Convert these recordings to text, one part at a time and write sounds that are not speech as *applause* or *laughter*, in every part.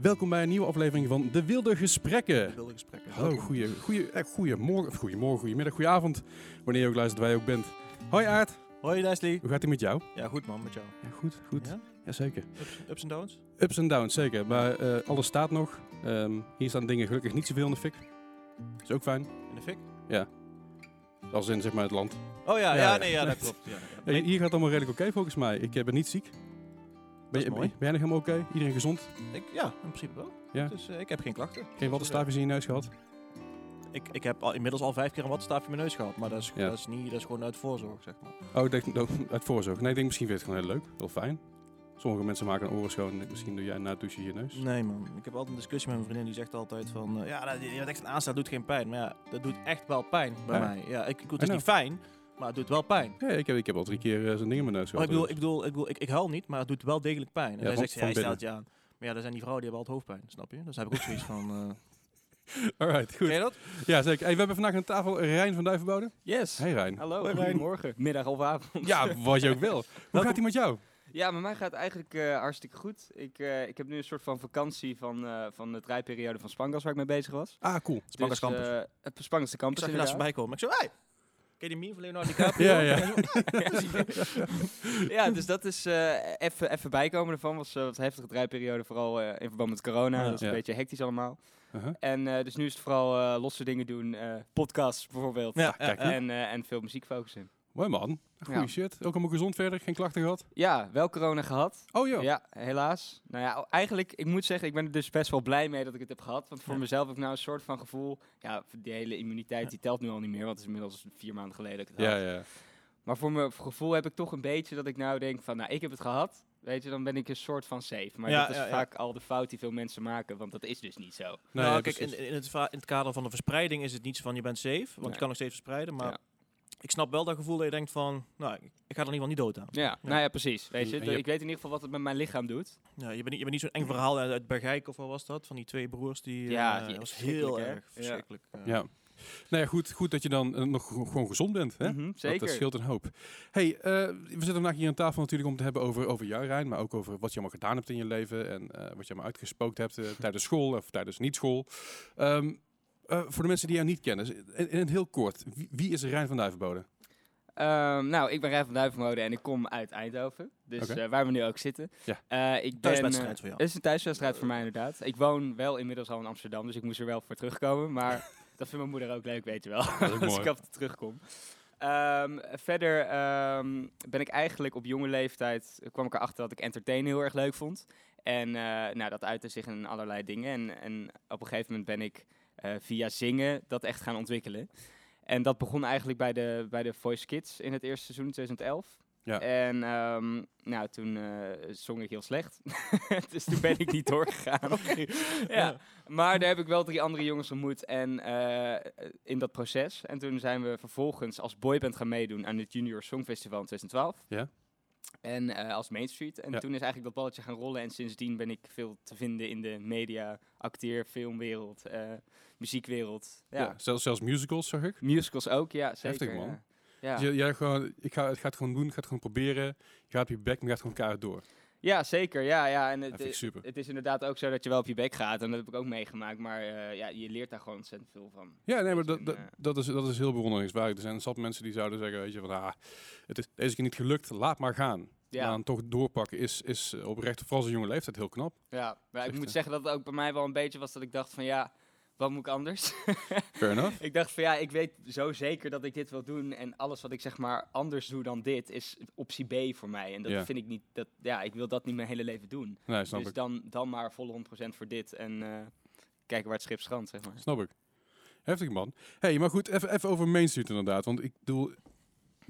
Welkom bij een nieuwe aflevering van De Wilde Gesprekken. wilde gesprekken. Hallo, goeie, goeie, eh, goeiemorgen, of goeiemorgen, goeiemiddag, goedenavond. Wanneer je ook luistert, waar je ook bent. Hoi Aard, Hoi Leslie. hoe gaat het met jou? Ja, goed man, met jou. Ja, goed, goed. Ja? Jazeker. Ups, ups en downs? Ups en downs, zeker. Maar eh, alles staat nog. Ehm, hier staan dingen gelukkig niet zoveel in de fik. Is ook fijn. In de fik? Als in, zeg maar, het land. Oh ja, Ja, ja, ja. nee, ja, dat klopt. Ja, ja. *laughs* Hier gaat het allemaal redelijk oké volgens mij. Ik eh, ben niet ziek. Ben, je, mooi. ben jij nog helemaal oké? Iedereen gezond? ik, ja, in principe wel. Ja? Dus eh, ik heb geen klachten. Geen wattenstaafjes in je neus gehad? Ik, ik heb al, inmiddels al vijf keer een wattenstaafje in mijn neus gehad, maar dat is, Ja. dat is, niet, dat is gewoon uit voorzorg, zeg maar. Oh, ik denk, oh, uit voorzorg. Nee, ik denk misschien vind je het gewoon heel leuk. Heel fijn. Sommige mensen maken een oren schoon. Misschien doe jij na het douchen je neus. Nee man, ik heb altijd een discussie met mijn vriendin die zegt altijd van, eh, ja, dat, je hebt echt een aanstaat doet geen pijn. Maar ja, dat doet echt wel pijn bij Ja. mij. Ja, ik, ik, het is niet fijn, maar het doet wel pijn. Ja, ik heb, ik heb al drie keer eh, zo'n ding in mijn neus Maar gehad. ik bedoel, ik, bedoel, ik, bedoel ik, ik huil niet, maar het doet wel degelijk pijn. En Ja, hij van- zegt, hij stelt je aan. Maar ja, er zijn die vrouwen die hebben altijd hoofdpijn, snap je? Dus heb ik ook zoiets van... eh *laughs* Alright, goed. Ken je dat? Ja, zeker. Hey, we hebben vandaag aan tafel Rijn van Duivenbode. Yes. Hey Rijn. Hallo, Hoi, Rijn. goedemorgen. Middag of avond. Ja, wat je ook wil. *laughs* Hoe gaat ie met jou? Ja, met mij gaat het eigenlijk eh, hartstikke goed. Ik, eh, ik heb nu een soort van vakantie van, eh, van de draaiperiode van Spangas waar ik mee bezig was. Ah, cool. Spangas Dus, Campus. het Spangas de Ik Campus zag je laatst inderdaad. voorbij komen. Ik zo, hey! Ken je die meme van Leonardo DiCaprio? Ja, ja. *laughs* ja, dus dat is eh, even even bijkomen ervan. Was eh, wat heftige draaiperiode, vooral eh, in verband met corona. Ja. Dat is een beetje hectisch allemaal. Uh-huh. En eh, dus nu is het vooral eh, losse dingen doen, eh, podcasts bijvoorbeeld. Ja. En, eh, en veel muziek focussen. Mooi man. Goeie Ja. shit. Ook allemaal gezond verder. Geen klachten gehad. Ja, wel corona gehad. Oh joh. Ja, helaas. Nou ja, eigenlijk, ik moet zeggen, ik ben er dus best wel blij mee dat ik het heb gehad. Want voor Ja. mezelf heb ik nou een soort van gevoel. Ja, die hele immuniteit die telt nu al niet meer, want het is inmiddels vier maanden geleden dat ik het Ja, had. ja. Maar voor mijn gevoel heb ik toch een beetje dat ik nou denk van, nou, ik heb het gehad. Weet je, dan ben ik een soort van safe. Maar Ja, dat is ja, ja. vaak al de fout die veel mensen maken, want dat is dus niet zo. Nee, nou, ja, kijk, in, in, het, va- in het kader van de verspreiding is het niet zo van je bent safe, want Ja. je kan nog steeds verspreiden. Maar Ja. Ik snap wel dat gevoel dat je denkt van, nou, ik, ga er in ieder geval niet dood aan. Ja, nou ja, precies. Weet je, ik weet in ieder geval wat het met mijn lichaam doet. Ja, je bent niet, je bent niet zo'n eng verhaal uit, Bergijk of wat was dat? Van die twee broers die... Ja, eh, die- was heel erg Ja. verschrikkelijk. Ja. Nou ja, goed, goed dat je dan eh, nog gewoon gezond bent. Hè? Mhm, Dat, zeker. Dat scheelt een hoop. Hey, eh, we zitten vandaag hier aan tafel natuurlijk om te hebben over, over jou, Rijn. Maar ook over wat je allemaal gedaan hebt in je leven. En eh, wat je allemaal uitgespookt hebt tijdens school of tijdens niet-school. Ehm, eh, voor de mensen die jou niet kennen, in, in het heel kort. Wie, wie is Rijn van Duivenbode? Ehm, nou, ik ben Rijn van Duivenmode en ik kom uit Eindhoven. Dus eh, waar we nu ook zitten. Ja. Eh, ik ben, Thuiswedstrijd voor jou. Het is een thuiswedstrijd voor mij inderdaad. Ik woon wel inmiddels al in Amsterdam, dus ik moest er wel voor terugkomen. Maar *laughs* dat vindt mijn moeder ook leuk, weet je wel. *laughs* Als mooi. ik af en toe terugkom. Ehm, verder ehm, ben ik eigenlijk op jonge leeftijd, kwam ik erachter dat ik entertainen heel erg leuk vond. En eh, nou, dat uitte zich in allerlei dingen. En, en op een gegeven moment ben ik via zingen dat echt gaan ontwikkelen. En dat begon eigenlijk bij de, bij de Voice Kids in het eerste seizoen in 2011. Ja. En ehm, nou, toen eh, zong ik heel slecht. *laughs* dus toen ben ik niet *laughs* doorgegaan. *laughs* ja. Maar daar heb ik wel drie andere jongens ontmoet en eh, in dat proces. En toen zijn we vervolgens als boyband gaan meedoen aan het Junior Songfestival in 2012. Ja. En eh, als Main Street. En Ja. toen is eigenlijk dat balletje gaan rollen. En sindsdien ben ik veel te vinden in de media, acteer, filmwereld, eh, muziekwereld. Ja. Ja, zelfs, zelfs musicals, zag ik. Musicals ook, ja, zeker. Heftig, man. Ja. Dus jij- jij gewoon, ik ga, het gewoon doen, ik ga het gewoon proberen. Je gaat op je bek, maar je gaat gewoon keihard door. Ja, zeker. Ja, ja. En het, ik super. het is inderdaad ook zo dat je wel op je bek gaat. En dat heb ik ook meegemaakt. Maar eh, ja, je leert daar gewoon ontzettend veel van. Ja, nee, maar Weet dat, dat, eh, dat, is, dat is heel bewonderingswaardig. Er zijn zat mensen die zouden zeggen, weet je, van, ah, het is deze keer niet gelukt, laat maar gaan. Maar Ja, dan toch doorpakken is, is oprecht, vooral als een jonge leeftijd, heel knap. ja, maar ik moet zeggen dat het ook bij mij wel een beetje was dat ik dacht van ja, wat moet ik anders? *laughs* Fair enough. ik dacht van ja, ik weet zo zeker dat ik dit wil doen. En alles wat ik zeg maar anders doe dan dit is optie B voor mij. En dat vind ik niet, dat, ja, ik wil dat niet mijn hele leven doen. Nee, snap dus ik. dan, dan maar volle 100% voor dit. En eh, kijken waar het schip strandt, zeg maar. Snap ik. Heftig, man. hey, maar goed, even, even over Main Street inderdaad. Want ik bedoel,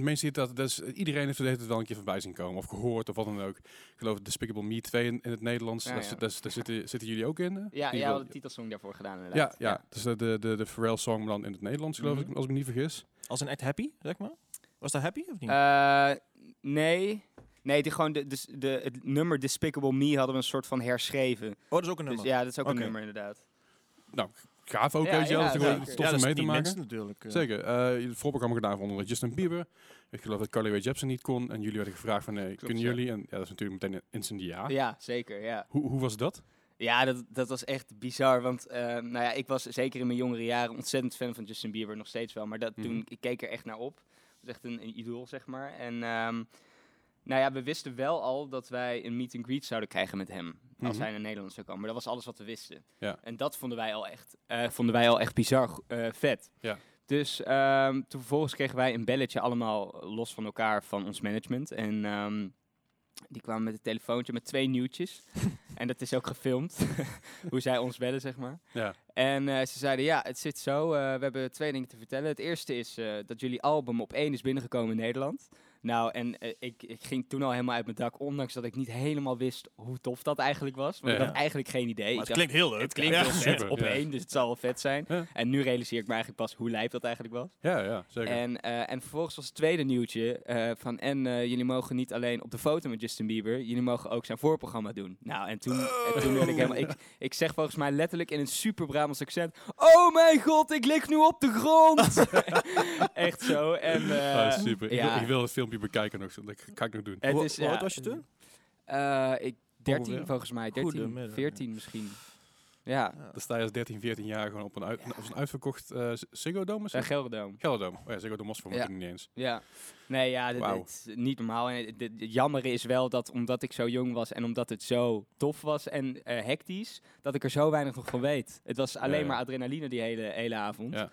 Main Street, dat, dat is, iedereen heeft het wel een keer voorbij zien komen. Of gehoord, of wat dan ook. Ik geloof Despicable Me 2 in, in het Nederlands. Ja, daar, ja. zit- daar, daar zitten, zitten jullie ook in? hè? Ja, In ja, hadden de titelsong daarvoor gedaan ja, inderdaad. ja, dus de, de, de, de Pharrell song dan in het Nederlands, geloof Mhm. ik, als ik me niet vergis. Als een echt happy, zeg maar? Was dat happy of niet? Eh, nee. Nee, die gewoon de, de, de, het nummer Despicable Me hadden we een soort van herschreven. oh, dat is ook een Dus nummer. ja, dat is ook een nummer inderdaad. Nou, gaaf ook, Ja, weet je wel. ja, dat ja, dat mee te maken. natuurlijk. eh. Zeker. Eh het voorprogramma gedaan onder Justin Bieber. Ik geloof dat Carly Rae Jepsen niet kon. En jullie werden gevraagd van, nee, kunnen ja. jullie? En ja, dat is natuurlijk meteen instant ja. Ja, zeker, ja. Hoe, hoe was dat? Ja, dat, dat was echt bizar. Want eh, nou ja, ik was zeker in mijn jongere jaren ontzettend fan van Justin Bieber. Nog steeds wel. Maar dat, Mhm. toen, ik keek er echt naar op. Het was echt een, een idool, zeg maar. En ehm, nou ja, we wisten wel al dat wij een meet and greet zouden krijgen met hem. Als Mhm. hij naar Nederland zou komen. Maar dat was alles wat we wisten. Ja. En dat vonden wij al echt, eh, vonden wij al echt bizar eh, vet. Ja. Dus ehm, toen vervolgens kregen wij een belletje allemaal los van elkaar van ons management. En ehm, die kwamen met een telefoontje met twee nieuwtjes. *laughs* en dat is ook gefilmd. *laughs* hoe zij ons bellen, zeg maar. Ja. En eh, ze zeiden, ja, het zit zo. we hebben twee dingen te vertellen. Het eerste is dat jullie album op één is binnengekomen in Nederland. Nou, en eh, ik, ik ging toen al helemaal uit mijn dak, ondanks dat ik niet helemaal wist hoe tof dat eigenlijk was. Want ik had eigenlijk geen idee. Maar het dacht, klinkt heel leuk. het klinkt Ja. heel vet super, op één, dus het zal wel vet zijn. Ja. En nu realiseer ik me eigenlijk pas hoe lijp dat eigenlijk was. Ja, ja, zeker. En, eh, en vervolgens was het tweede nieuwtje eh, van... En jullie mogen niet alleen op de foto met Justin Bieber... jullie mogen ook zijn voorprogramma doen. Nou, en toen, en toen werd ik helemaal... Ik, ik zeg volgens mij letterlijk in een super Brabants accent... Oh mijn god, ik lig nu op de grond! *laughs* Echt zo. En, eh, Ah, super. Ik, wil, ja. ik wil het filmpje bekijken nog. Dat ga ik nog doen. Het Hoe- is, hoe oud ja, was je toen? eh, ik, 13 Ongeveer. volgens mij. 13, Goedemiddag, 14 misschien. Ja, Dan sta je als 13, 14 jaar gewoon op een, uit, op een uitverkocht eh Ziggo Dome. uh, het? Gelderdoom. Gelderdoom. Oh ja, Ziggo Dome was voor Ja. niet eens. Ja. Nee, ja, dit, niet normaal. En het, het jammer is wel dat omdat ik zo jong was en omdat het zo tof was en eh, hectisch, dat ik er zo weinig nog van weet. Het was alleen ja. maar adrenaline die hele, hele avond. Ja.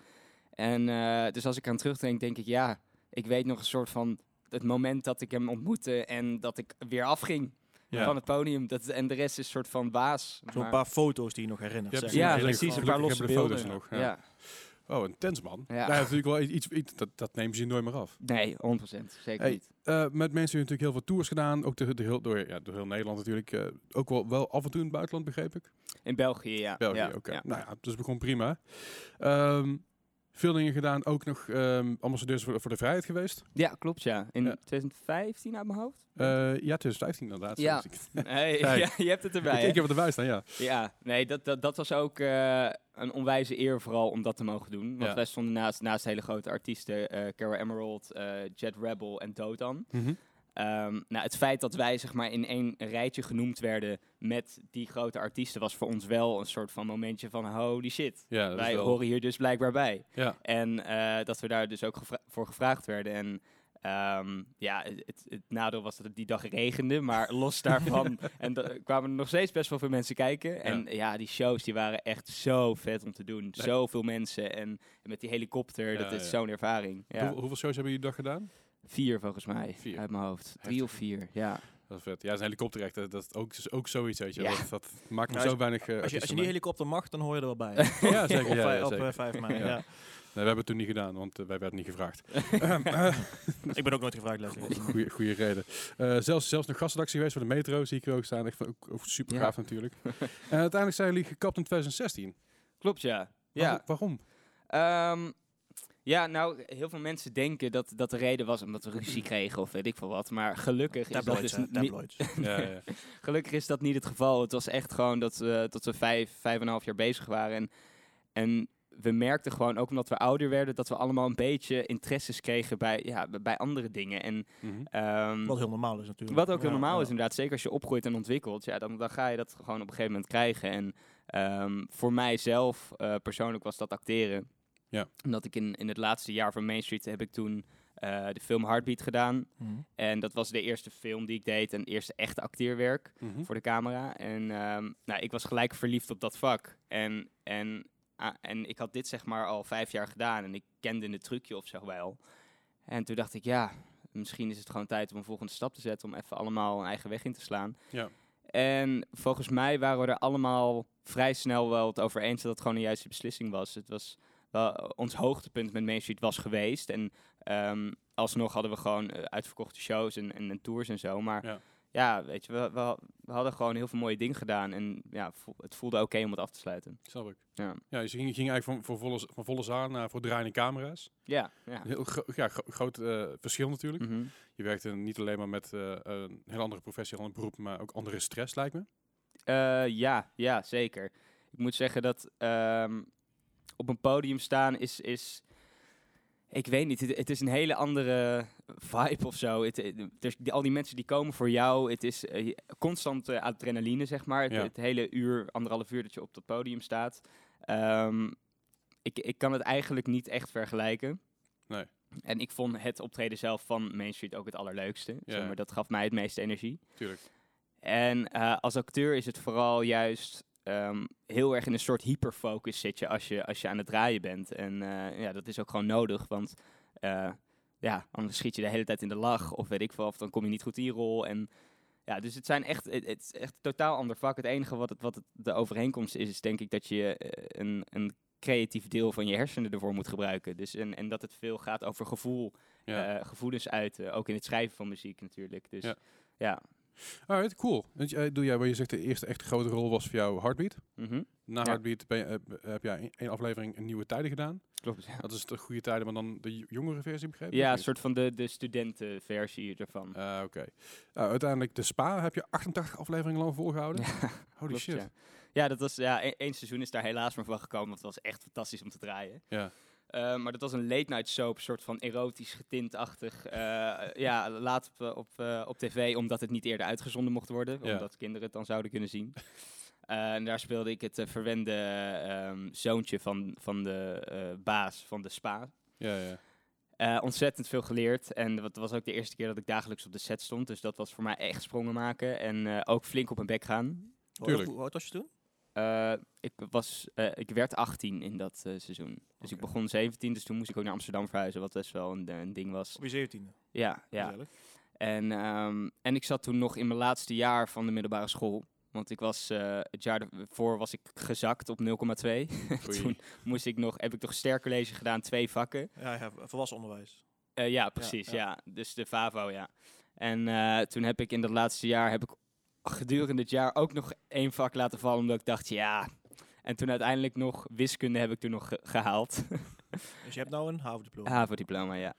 En eh, dus als ik aan terugdenk, denk ik, ja, ik weet nog een soort van het moment dat ik hem ontmoette en dat ik weer afging Ja. van het podium. Dat, en de rest is een soort van baas. Zo'n Maar- paar foto's die je nog herinnert. Ja, precies. ja, maar. Ja, precies. Een paar losse de beelden. foto's nog, ja. ja. Oh, een tensman. Ja. Ja. natuurlijk wel iets, iets dat, dat nemen ze je nooit meer af. Nee, 100%. Zeker Hey, niet. Eh, met mensen hebben natuurlijk heel veel tours gedaan. Ook door, door, heel, door, ja, door heel Nederland natuurlijk. eh, ook wel, wel af en toe in het buitenland, begreep ik. In België, ja. België, ja. oké. ja. Nou ja, dus begon prima. Ehm, veel dingen gedaan. Ook nog ehm ambassadeurs voor, voor de vrijheid geweest. Ja, klopt ja. In Ja. 2015 uit mijn hoofd? Eh, ja, 2015 inderdaad. Ja. Hey, *laughs* ja, *laughs* *laughs* je hebt het erbij. ik, ik heb het erbij staan, ja. Ja, nee, dat, dat, dat was ook eh, een onwijze eer vooral om dat te mogen doen. Want Ja. wij stonden naast, naast hele grote artiesten, eh Cara Emerald, Jet Rebel en Dotan. Mhm. Ehm, nou, het feit dat wij zeg maar in één rijtje genoemd werden met die grote artiesten was voor ons wel een soort van momentje van holy shit. Ja, wij wel- horen hier dus blijkbaar bij. Ja, En eh, dat we daar dus ook gevra- voor gevraagd werden. En ehm, ja, het, het, nadeel was dat het die dag regende. Maar *laughs* los daarvan en da- kwamen er nog steeds best wel veel mensen kijken. En ja, die shows die waren echt zo vet om te doen. Zoveel mensen. En, en met die helikopter, dat is zo'n ervaring. Hoeveel, hoeveel shows hebben jullie die dag gedaan? Vier volgens mij, Vier. uit mijn hoofd. Drie of vier, ja. Dat is vet. Ja, een helikopter echt, eh, dat is ook, is ook zoiets, weet je. Ja. Dat, dat maakt me Ja, zo als- weinig eh, Als je, als je die helikopter mag, dan hoor je er wel bij. *laughs* Ja, zeker. op ja, ja, op zeker. eh, 5 mei, Ja. ja. Nee, we hebben het toen niet gedaan, want eh, wij werden niet gevraagd. *laughs* Ehm, eh, Ik ben ook nooit gevraagd. Goeie, goede reden. Eh, zelfs, zelfs nog gastredactie geweest voor de metro, zie ik hier ook staan. Echt, ook, ook super Ja. gaaf natuurlijk. *laughs* en uiteindelijk zijn jullie gekapt in 2016. Klopt, ja. Waarom? Ja. Waarom? Ehm, ja, nou, heel veel mensen denken dat, dat de reden was omdat we ruzie *clears throat* kregen of weet ik veel wat. Maar gelukkig is dat dus tabloids. *laughs* ja, ja. *laughs* gelukkig is dat niet het geval. Het was echt gewoon dat we, dat we vijf, vijf en een half jaar bezig waren. En, en we merkten gewoon, ook omdat we ouder werden, dat we allemaal een beetje interesses kregen bij, ja, bij andere dingen. En, Mhm. ehm, Wat heel normaal is natuurlijk. wat ook heel Ja, normaal ja. is inderdaad. Zeker als je opgroeit en ontwikkelt, ja, dan, dan ga je dat gewoon op een gegeven moment krijgen. En ehm, voor mijzelf eh, persoonlijk was dat acteren. Ja. Omdat ik in, in het laatste jaar van Main Street heb ik toen eh, de film Heartbeat gedaan. Mhm. En dat was de eerste film die ik deed en eerste echte acteerwerk Mhm. voor de camera. En ehm, nou, ik was gelijk verliefd op dat vak. En, en, ah, en ik had dit zeg maar al vijf jaar gedaan en ik kende het trucje of zo wel. En toen dacht ik, ja, misschien is het gewoon tijd om een volgende stap te zetten, om even allemaal een eigen weg in te slaan. Ja. En volgens mij waren we er allemaal vrij snel wel het over eens dat het gewoon een juiste beslissing was. Het was wel, ons hoogtepunt met Main Street was geweest. En ehm, alsnog hadden we gewoon eh, uitverkochte shows en, en, en tours en zo. Maar Ja. ja, weet je, we, we, we hadden gewoon heel veel mooie dingen gedaan. En ja, vo- het voelde oké om het af te sluiten. Snap ik. Ja, Ja, dus je ging, ging eigenlijk van, van, volle, van volle zaal naar voor draaiende camera's. ja. ja. Heel gro- ja, gro- groot eh, verschil natuurlijk. Mhm. Je werkte niet alleen maar met eh, een heel andere professie, een ander beroep, maar ook andere stress lijkt me. Ja, ja, zeker. Ik moet zeggen dat ehm, op een podium staan is, is Ik weet niet, het, het is een hele andere vibe of zo. Het, het- er- die- al die mensen die komen voor jou, het is eh, constant eh, adrenaline, zeg maar. Het, Ja. het hele uur, anderhalf uur dat je op dat podium staat. Ehm, ik, ik kan het eigenlijk niet echt vergelijken. Nee. En ik vond het optreden zelf van Main Street ook het allerleukste. Ja. Zeg maar dat gaf mij het meeste energie. Tuurlijk. En eh, als acteur is het vooral juist ehm, heel erg in een soort hyperfocus zit je als je, als je aan het draaien bent. En eh, ja, dat is ook gewoon nodig, want eh, ja, anders schiet je de hele tijd in de lach of weet ik veel, of dan kom je niet goed in je rol. En ja, dus het zijn echt, het, het is echt een totaal ander vak. Het enige wat, het, wat het, de overeenkomst is, is denk ik dat je eh, een, een creatief deel van je hersenen ervoor moet gebruiken. Dus en, en dat het veel gaat over gevoel, Ja. gevoelens uiten, ook in het schrijven van muziek natuurlijk. Dus Ja. ja, Alright, cool. Want, eh, doe jij, waar je zegt de eerste echt grote rol was voor jou Heartbeat. mhm. Na Ja. Heartbeat ben je, heb jij één- één aflevering een nieuwe tijden gedaan. klopt. Ja. Dat is de goede tijden, maar dan de jongere versie begrepen? Ja, een soort van de, de studentenversie ervan. Ah, Oké. Nou, uiteindelijk de Spa heb je 88 afleveringen lang volgehouden. Ja, *laughs* Holy klopt, shit. Ja. ja, dat was ja, e- één seizoen is daar helaas maar van gekomen, want het was echt fantastisch om te draaien. Ja. Eh, maar dat was een late night soap, soort van erotisch getintachtig. eh *laughs* ja, laat op, eh, op, op tv, omdat het niet eerder uitgezonden mocht worden, Ja. omdat kinderen het dan zouden kunnen zien. *laughs* En daar speelde ik het verwende ehm, zoontje van, van de eh, baas van de spa. Ja, ja. Eh, ontzettend veel geleerd. En dat was ook de eerste keer dat ik dagelijks op de set stond. Dus dat was voor mij echt sprongen maken. En eh, ook flink op mijn bek gaan. Hoe- Tuurlijk. Hoe oud was je toen? Eh, ik, was, eh, ik werd 18 in dat eh, seizoen. Dus ik begon 17, dus toen moest ik ook naar Amsterdam verhuizen, wat best wel een, een ding was. Op je zeventiende. Ja, ja. Gezellig. En, ehm, en ik zat toen nog in mijn laatste jaar van de middelbare school. Want ik was, het jaar ervoor was ik gezakt op 0,2. *laughs* Oei. toen moest ik nog, heb ik toch stercollege gedaan, twee vakken. Ja, ja, volwassen onderwijs. Ja, precies. Ja, ja. Dus de FAVO, ja. En toen heb ik in dat laatste jaar, heb ik gedurende het jaar ook nog één vak laten vallen, omdat ik dacht, ja. En toen uiteindelijk nog wiskunde heb ik toen nog ge- gehaald. *laughs* Dus je hebt nou een HAVO-diploma. HAVO-diploma, ja.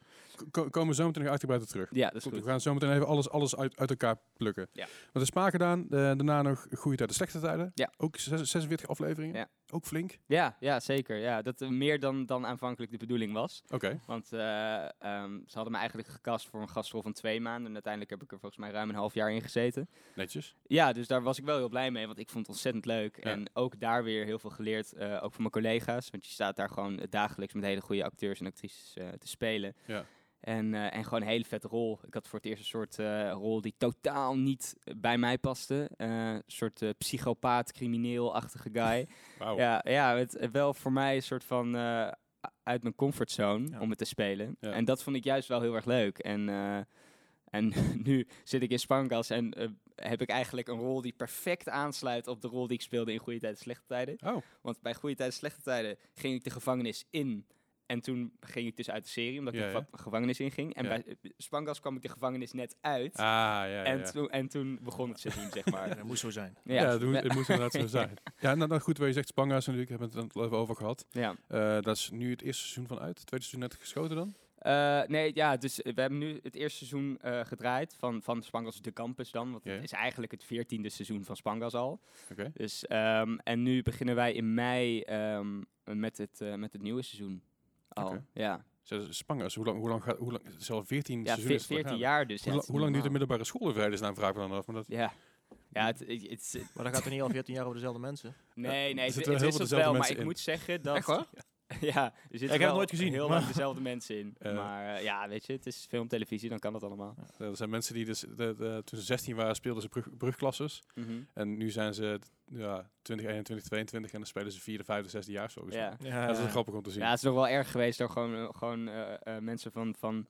Ko- komen we zo meteen nog uitgebreider terug. Ja, dat is Goed, goed. we gaan zo meteen even alles, alles uit, uit elkaar plukken. Ja. Want de Spa gedaan, eh, daarna nog goede tijden, slechte tijden. Ja. Ook zes- 46 afleveringen. Ja. Ook flink. Ja, ja, zeker. Ja, dat meer dan, dan aanvankelijk de bedoeling was. Oké. Want eh, ehm, ze hadden me eigenlijk gecast voor een gastrol van twee maanden. En uiteindelijk heb ik er volgens mij ruim een half jaar in gezeten. Netjes. Ja, dus daar was ik wel heel blij mee, want ik vond het ontzettend leuk. Ja. En ook daar weer heel veel geleerd, eh, ook van mijn collega's. Want je staat daar gewoon dagelijks met hele goede acteurs en actrices eh, te spelen. Ja. En, eh, en gewoon een hele vette rol. Ik had voor het eerst een soort eh, rol die totaal niet bij mij paste. Eh, een soort psychopaat, crimineel-achtige guy. *laughs* Ja, ja het, wel voor mij een soort van uit mijn comfortzone Ja. om het te spelen. Ja. En dat vond ik juist wel heel erg leuk. En, en *laughs* nu zit ik in Spangas en heb ik eigenlijk een rol die perfect aansluit op de rol die ik speelde in Goede Tijden, Slechte Tijden. Oh, Want bij Goede Tijden, Slechte Tijden ging ik de gevangenis in. En toen ging ik dus uit de serie, omdat ik Ja, de ja. geva- gevangenis inging. En Ja. bij Spangas kwam ik de gevangenis net uit. ah, ja, ja. en, ja. Toen, en toen begon het seizoen, zeg Ja, maar. *laughs* dat moest zo zijn. Ja, het, moet, we- *laughs* het moet inderdaad zo zijn. Ja, nou, nou goed, waar je zegt Spanga's natuurlijk, hebben we het er even over gehad. ja. Eh, dat is nu het eerste seizoen van uit. Het tweede seizoen net geschoten dan? Eh, nee, ja, dus we hebben nu het eerste seizoen eh, gedraaid van, van Spangas de Campus dan. Want Ja. het is eigenlijk het veertiende seizoen van Spangas al. Oké. Dus, ehm, en nu beginnen wij in mei ehm, met, het, eh, met het nieuwe seizoen al. Oké. Ja, Spanga's, hoe lang, hoe lang gaat, hoe lang, zelf 14 ja seizoenen ve- is het al 14 gaan. jaar dus. Hoe, ja, het is hoe lang duurt de middelbare school in vredesnaam, vraag me dan af. Maar dat, Ja, ja het, het, het is- Maar dan gaat er niet al 14 jaar over dezelfde mensen. nee, nee, het, het is veel het dezelfde wel, maar ik in. moet zeggen dat... Echt? *laughs* ja, er zitten heb wel het nooit gezien, heel lang dezelfde mensen in. *laughs* Maar eh, ja, weet je, het is film, televisie, dan kan dat allemaal. er zijn mensen die dus, de, de- toen ze 16 waren, speelden ze brug, brugklasses. Mhm. En nu zijn ze ja, 20, 21, 22 en dan spelen ze vierde, vijfde, zesde jaar zo. Ja. Ja, Dat is grappig om te zien. Ja, het is nog wel erg geweest door gewoon, eh, gewoon eh, eh, mensen van, van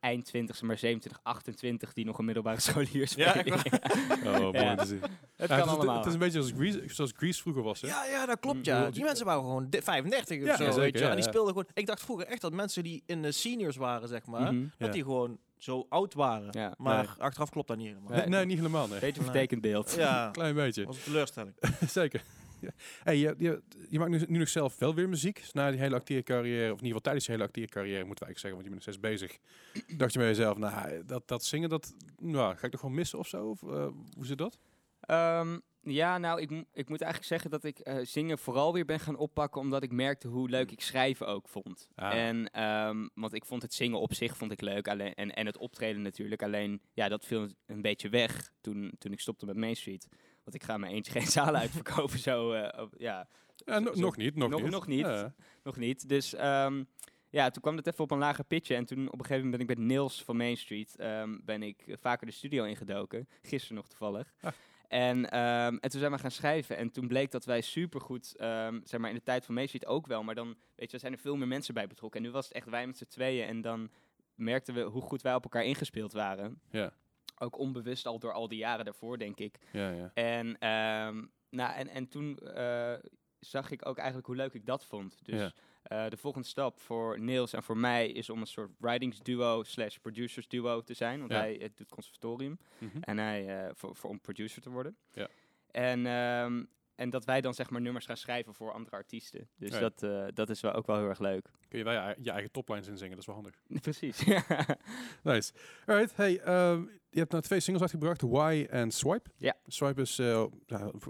eind 20, maar 27, 28 die nog een middelbare *laughs* scholier Ja, spelen. *laughs* Oh, mooi Ja. om te zien. het Ja, kan het, is, allemaal. het is een beetje zoals Grease, zoals Grease vroeger was. Hè? Ja, ja, dat klopt. Mm, Ja. Die mensen waren gewoon di- 35 of zo. ja, weet zeker, je. ja, en die speelden gewoon. Ik dacht vroeger echt dat mensen die in de seniors waren, zeg maar, Mhm. Dat die gewoon zo oud waren. Ja. Maar Nee. achteraf klopt dat niet helemaal. Nee, nee, niet helemaal. Nee. Beetje vertekend beeld. Ja, Klein beetje. was een teleurstelling. *laughs* Zeker. Ja. *laughs* Hey, je, je, je maakt nu, nu nog zelf wel weer muziek. Dus na die hele acteercarrière, of in ieder geval tijdens je hele acteercarrière, moeten we eigenlijk zeggen, want je bent nog steeds bezig. *clears throat* Dacht je bij jezelf, nou, dat, dat zingen, dat nou, ga ik toch gewoon missen of zo? Of, eh, hoe zit dat? Ehm, Ja, nou, ik, ik moet eigenlijk zeggen dat ik eh, zingen vooral weer ben gaan oppakken, omdat ik merkte hoe leuk ik schrijven ook vond. Ah. En, ehm, want ik vond het zingen op zich vond ik leuk, alleen, en, en het optreden natuurlijk. Alleen, ja, dat viel een beetje weg toen, toen ik stopte met Main Street. Want ik ga mijn eentje *laughs* geen zalen uitverkopen, zo, eh, op- ja, Ja, no- zo- nog niet, nog, nog- niet. nog niet. Ja. nog niet. Dus ehm, ja, toen kwam het even op een lager pitje. En toen op een gegeven moment ben ik met Niels van Main Street ehm, ben ik eh, vaker de studio ingedoken. Gisteren nog toevallig. Ah. En, ehm, en toen zijn we gaan schrijven. En toen bleek dat wij supergoed, ehm zeg maar in de tijd van Main Street ook wel. Maar dan, weet je, er zijn er veel meer mensen bij betrokken. En nu was het echt wij met z'n tweeën. En dan merkten we hoe goed wij op elkaar ingespeeld waren. Ja. Ook onbewust al door al die jaren daarvoor, denk ik. Ja, ja. En, ehm, nou, en, en toen eh, zag ik ook eigenlijk hoe leuk ik dat vond. Dus Ja. eh, de volgende stap voor Niels en voor mij is om een soort writingsduo slash producers duo te zijn. Want hij eh, doet conservatorium Mhm. en hij voor, voor om producer te worden. Ja. En, ehm, en dat wij dan zeg maar nummers gaan schrijven voor andere artiesten. Dus Ja. dat, eh, dat is wel ook wel heel erg leuk. Kun je wel je, je eigen toplines inzingen, dat is wel handig. *laughs* Precies. *laughs* Nice. Alright, hey, ehm, je hebt nou twee singles uitgebracht, Why en Swipe. Ja. Swipe is eh,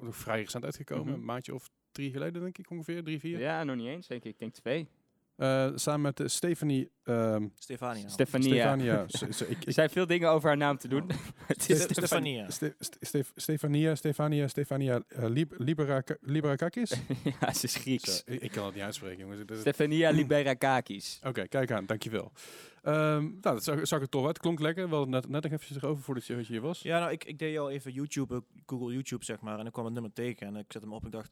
vrij recent uitgekomen, Mhm. een maandje of drie geleden denk ik ongeveer, drie, vier. ja, nog niet eens denk ik. Ik denk twee. Eh, samen met eh, Stephanie, ehm Stefania. Stefania. Stefania. *laughs* ik, Er zijn veel dingen over haar naam te doen. *laughs* Het is Ste- Stefania. Ste- Ste- Stef- Stefania, Stefania, Stefania uh, Lib Liberaka- Liberakakis. *laughs* ja, ze is Grieks. Zo, ik, ik kan het niet uitspreken, jongens. Stefania Liberakakis. *clears throat* Oké, kijk aan, dankjewel. Ehm nou, dat zag, zag er tof uit. Klonk lekker. Wel net, net nog eventjes erover voordat je hier was. Ja, nou, ik, ik deed al even YouTube, eh, Google YouTube, zeg maar. En ik kwam het nummer tegen en ik zet hem op en ik dacht,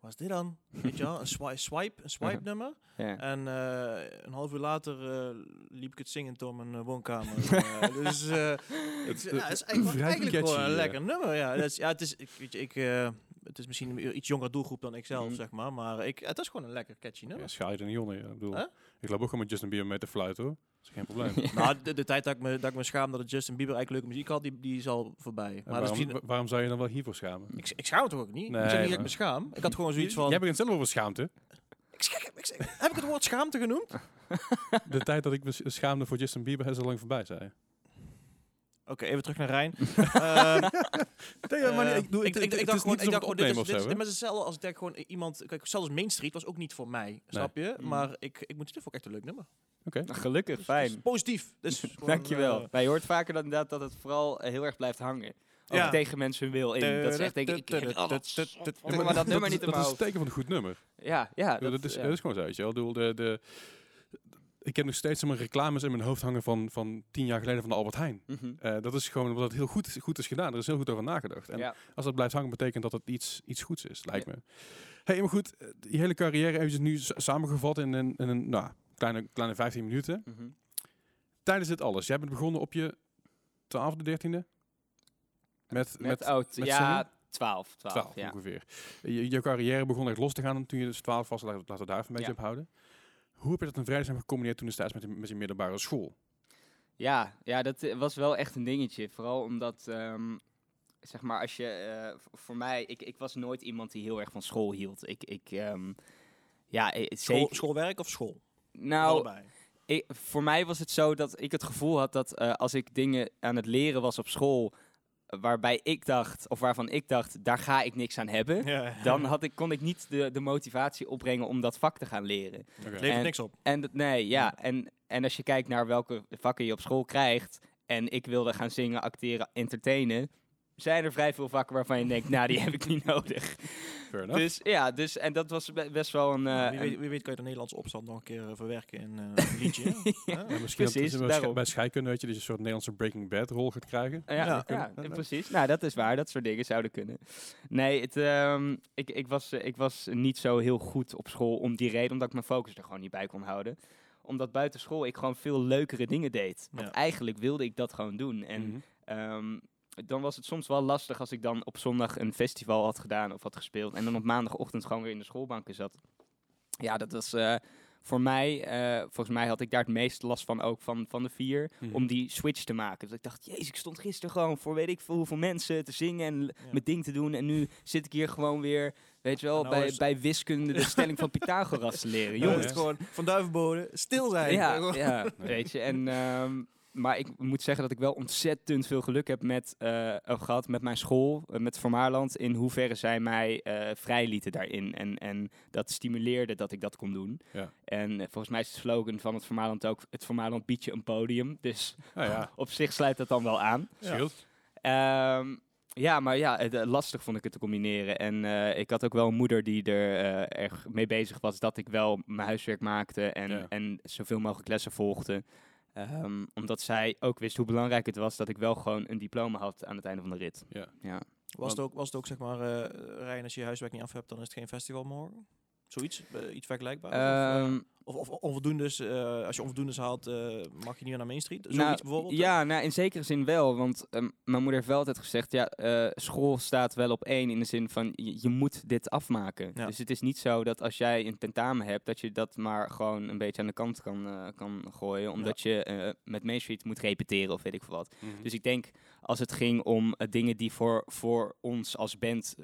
wat is dit dan? Weet je wel, een swi- swipe, een swipe nummer. Ja. En eh, een half uur later eh, liep ik het zingend door mijn eh, woonkamer. *laughs* Dus eh, ik, Het- is *clears throat* eigenlijk, gewoon een lekker nummer. Ja, dat is, ja het, is, ik, weet je, ik, eh, het is misschien een iets jongere doelgroep dan ik zelf, Mhm. zeg maar. Maar ik, het is gewoon een lekker catchy Ja, nummer. schaal je er niet onder. Ja. Ik, bedoel, Huh? Ik loop ook gewoon met Justin Bieber mee te fluiten hoor. Dat is geen probleem. *laughs* Nou, de, de tijd dat ik, me, dat ik me schaam dat het Justin Bieber eigenlijk leuke muziek had, die, die is al voorbij. Maar dat is waarom, misschien, waarom zou je dan wel hiervoor schamen? ik, ik schaam het toch ook niet? Nee, ik zeg niet dat ik me schaam. Ik had gewoon zoiets *laughs* van... Jij begint zelf over schaamte. Ik zeg- ik zeg- heb ik het woord schaamte genoemd? *laughs* De tijd dat ik me schaamde voor Justin Bieber is al lang voorbij, zei je. Oké, even terug naar Rijn. *laughs* Ehm, Nee, maar nee, eh, ik, doe, ik, het, ik, het ik is dacht gewoon, ik dacht gewoon, het dit is, dit is, het is hetzelfde als ik denk gewoon iemand, kijk, zelfs Main Street was ook niet voor mij, snap je? Mm. Maar ik, ik moet het ook echt een leuk nummer. Oké. Nou, Gelukkig, Dus het is fijn. positief. Dus *laughs* gewoon, Dankjewel. eh, Maar je hoort vaker dan inderdaad dat het vooral eh, heel erg blijft hangen. Ook Ja. tegen mensen hun wil in. Dat ze echt denken, ik, ik, oh, dat, maar, dat nummer is- niet dat is een hoofd. teken van een goed nummer. Ja, ja. Dat, Dat, is, dat is gewoon zo, weet je wel. Ik bedoel, De, de, ik heb nog steeds mijn reclames in mijn hoofd hangen van, van tien jaar geleden van de Albert Heijn. Mhm. Eh, dat is gewoon omdat het heel goed, goed is gedaan. Er is heel goed over nagedacht. En Ja. als dat blijft hangen, betekent dat het iets, iets goeds is, lijkt me. Hey, maar goed, eh, die hele carrière eventjes nu s- samengevat in een, in een nou, kleine, kleine 15 minuten. Mhm. Tijdens dit alles, jij bent begonnen op je 12e, 13e? Met, Met, oud, met ja, zingen? 12. 12, 12 ja. ongeveer. Je, je carrière begon echt los te gaan toen je dus 12 was. Laten we laten we daar even een beetje Ja. op houden. Hoe heb je dat in vrijdag gecombineerd toen destijds met, je- met je middelbare school? Ja, ja, dat eh, was wel echt een dingetje. Vooral omdat, ehm, zeg maar, als je, eh, voor mij, ik, ik was nooit iemand die heel erg van school hield. Ik, ik ehm, ja, eh, School, zeker. schoolwerk of school? Nou, Allebei. ik, voor mij was het zo dat ik het gevoel had dat eh, als ik dingen aan het leren was op school, waarbij ik dacht, of waarvan ik dacht, daar ga ik niks aan hebben, Ja. dan had ik, kon ik niet de, de motivatie opbrengen om dat vak te gaan leren. Oké. Levert En- niks op. En nee, ja. En, en als je kijkt naar welke vakken je op school krijgt, en ik wilde gaan zingen, acteren, entertainen, zijn er vrij veel vakken waarvan je denkt, nou, die heb ik niet nodig. Fair enough. Dus ja, dus, en dat was be- best wel een... eh, wie, weet, wie weet kan je de Nederlandse opstand nog een keer eh, verwerken in eh, een liedje. *laughs* hè? Ja, misschien precies, dat, daarom. bij scheikunde, weet je, je een soort Nederlandse Breaking Bad rol gaat krijgen. Ja, Ja. ja, Ja. precies. Nou, dat is waar. Dat soort dingen zouden kunnen. Nee, het, ehm, ik, ik, was, ik was niet zo heel goed op school om die reden, omdat ik mijn focus er gewoon niet bij kon houden. Omdat buiten school ik gewoon veel leukere dingen deed. Want Ja. eigenlijk wilde ik dat gewoon doen. En Mhm. Ehm, dan was het soms wel lastig als ik dan op zondag een festival had gedaan of had gespeeld. En dan op maandagochtend gewoon weer in de schoolbanken zat. Ja, dat was eh, voor mij, eh, volgens mij had ik daar het meest last van ook van, van de vier. Mhm. Om die switch te maken. Dus ik dacht, jezus, ik stond gisteren gewoon voor weet ik veel hoeveel mensen te zingen en Ja. mijn ding te doen. En nu zit ik hier gewoon weer, weet je wel, nou bij, is- bij wiskunde de stelling van *laughs* Pythagoras te leren. Jongens, het gewoon van duivenboden stil zijn. ja, *laughs* ja, weet je. En, ehm, maar ik moet zeggen dat ik wel ontzettend veel geluk heb met, eh, gehad met mijn school, eh, met Vermaarland, in hoeverre zij mij eh vrijlieten daarin. En, en dat stimuleerde dat ik dat kon doen. Ja. En volgens mij is de slogan van het Vermaarland ook, het Vermaarland biedt je een podium. Dus *laughs* Nou ja, *laughs* op zich sluit dat dan wel aan. Ja. Ehm, ja, maar ja, het, lastig vond ik het te combineren. En ik had ook wel een moeder die er erg mee bezig was dat ik wel mijn huiswerk maakte en, Ja. en zoveel mogelijk lessen volgde. Ehm, omdat zij ook wist hoe belangrijk het was dat ik wel gewoon een diploma had aan het einde van de rit. Ja. Ja. Was het ook, was het ook zeg maar, eh Rijn, als je je huiswerk niet af hebt, dan is het geen festival morgen? Zoiets? Eh, iets vergelijkbaars? of, eh, Ehm, of, of onvoldoendes, eh, als je onvoldoendes haalt, eh, mag je niet meer naar Main Street? Zoiets nou, bijvoorbeeld? Ja, nou, in zekere zin wel. Want ehm, mijn moeder heeft wel altijd gezegd, ja, eh, school staat wel op één in de zin van je, je moet dit afmaken. Ja. Dus het is niet zo dat als jij een tentamen hebt, dat je dat maar gewoon een beetje aan de kant kan, kan gooien. Omdat je met Main Street moet repeteren of weet ik veel wat. Mhm. Dus ik denk, als het ging om dingen die voor, voor ons als band